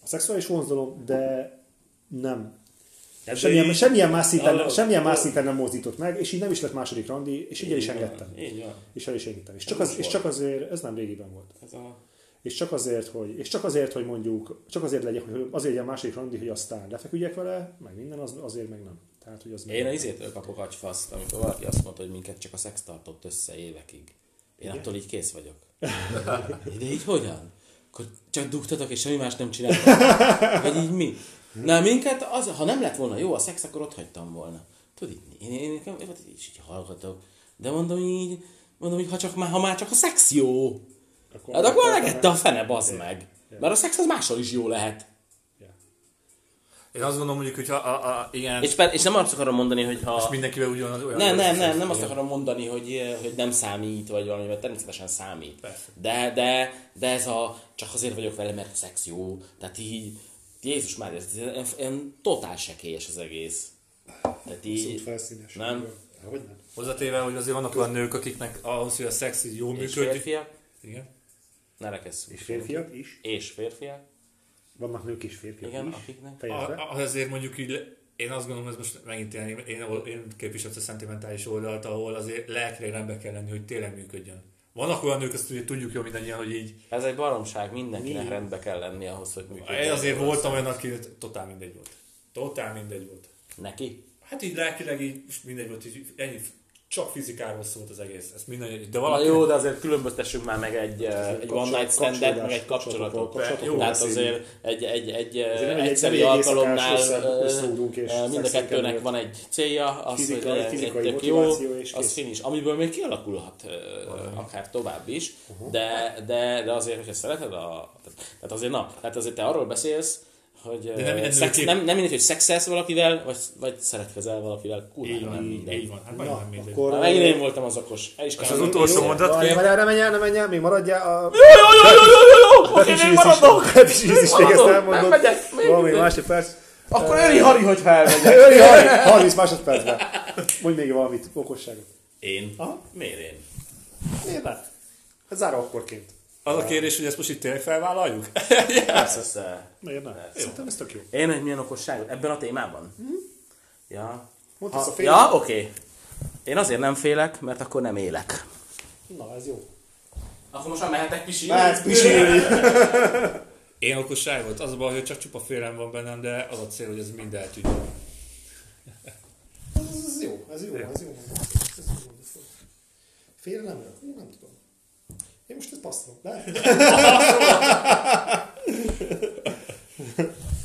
a szexuális vonzalom, de nem. Hát Semmilyen, így- semmilyen, más szinten, Halló. semmilyen más szinten nem mozdított meg, és így nem is lett második randi, és így el is engedtem. Így van. És el is engedtem. És csak, az, és csak azért, ez nem régiben volt. Ez a... És csak azért, hogy, és csak azért, hogy mondjuk, csak azért legyen, hogy azért legyen második randi, hogy aztán lefeküdjek vele, meg minden, az, azért meg nem. Tehát, hogy az Én a meg- izétől kapok agyfaszt, amikor valaki azt mondta, hogy minket csak a szex tartott össze évekig. Én Igen. attól így kész vagyok. De így hogyan? Akkor csak dugtatok és semmi más nem csináltak. Vagy így mi? Na minket, az, ha nem lett volna jó a szex, akkor ott hagytam volna. Tudod, így, én, én, nekem, én, így, így hallgatok. De mondom így, mondom így, ha, csak, már- ha már csak a szex jó, Akkor, hát akkor megette a fene, bazd meg. Mert a szex az máshol is jó lehet. Én azt gondolom mondjuk, hogy ha, a, a, igen, És, per, és nem azt akarom mondani, hogy ha... és mindenkivel ugyanaz olyan... Nem, nem, nem, nem azt akarom mondani, hogy, hogy nem számít, vagy valami, mert természetesen számít. Persze. De, de, de ez a, csak azért vagyok vele, mert a szex jó. Tehát így, Jézus már, ez ilyen, ilyen totál sekélyes az egész. Tehát Abszolút így, felszínes. Nem. Hogy nem? Hozzátéve, hogy azért vannak olyan nők, akiknek ahhoz, hogy a szex így jól és működik. férfiak, Igen. ne rekesszünk. És férfiak is? És férfiak, Vannak nők és férfiak igen, is. akiknek. A, azért mondjuk így, én azt gondolom, ez most megint ilyen, én, én, én képviselem a szentimentális oldalt, ahol azért lelkre rendbe kell lenni, hogy tényleg működjön. Vannak olyan nők, azt ugye tudjuk jó mindannyian, hogy így, Ez egy baromság, mindenkinek Mi? rendbe kell lenni ahhoz, hogy működjön. én azért voltam olyan, aki totál mindegy volt. Totál mindegy volt. Neki? Hát így lelkileg így most mindegy volt, így ennyi, csak fizikáról szólt az egész. Ez minden, de Na valaki... jó, de azért különböztessünk már meg egy, eh, egy one night standet, meg egy kapcsolatot. kapcsolatokról Jó, Tehát azért egy, egy, egy, nem egy egy egyszerű alkalomnál ö, mind a kettőnek van egy célja, az, Fizikai- hogy fizikai jó, az finish, amiből még kialakulhat akár tovább is, de, de, de azért, hogyha szereted a... Tehát azért na, tehát azért te arról beszélsz, hogy De nem minden szex, nőkép- nem, nem mindegy, hogy szexelsz valakivel, vagy, vagy szeretkezel valakivel, kurva Így van, nem így, mindegy. így van. Hát Na, majdnem mindegy. akkor... Megint én voltam az okos. El is az utolsó mondat. Várjál, várjál, ne menj el, ne menj el, még maradjál. A... Jó, jó, jó, jó, jó, jó, oké, még is- maradok. Petis íz is még ezt Maradok, nem elmondod. megyek, mindegy. másodperc. Akkor öri Hari, hogy elmegyek. Öli, Hari, 30 másodpercben. Mondj még valamit, okosságot. Én? Aha. Miért én? Miért záró akkorként. Az a kérdés, hogy ezt most itt tényleg felvállaljuk? Persze. Miért ne? Szerintem ez tök jó. Én egy milyen okosságot? Ebben a témában? Ja. Mondd Ha, ja, oké. Én azért nem félek, mert akkor nem élek. Na, ez jó. Akkor most már mehetek pisilni? Mehetsz pisilni. Én okosságot? Az a baj, hogy csak csupa félelem van bennem, de az a cél, hogy ez mind eltűnjön. Ez, ez jó, ez jó, ez jó. Ez jó. Félelemről? Nem tudom. Én most ezt passzolom. De?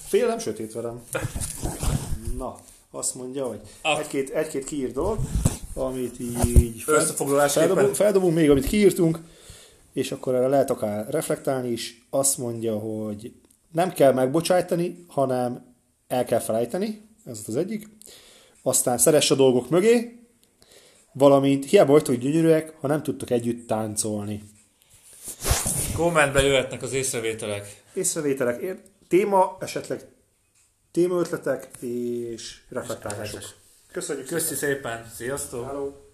Félem, sötét velem. Na, azt mondja, hogy Ah. egy-két, egy-két kiírt dolog, amit így Összefoglalásképpen. feldobunk, feldobunk még, amit kiírtunk, és akkor erre lehet akár reflektálni is. Azt mondja, hogy nem kell megbocsájtani, hanem el kell felejteni, ez az egyik. Aztán szeress a dolgok mögé, valamint hiába vagytok gyönyörűek, ha nem tudtok együtt táncolni. Kommentbe jöhetnek az észrevételek. Észrevételek, ér- téma, esetleg témaötletek és reflektálások. Köszönjük Köszi szépen, sziasztok! Hello.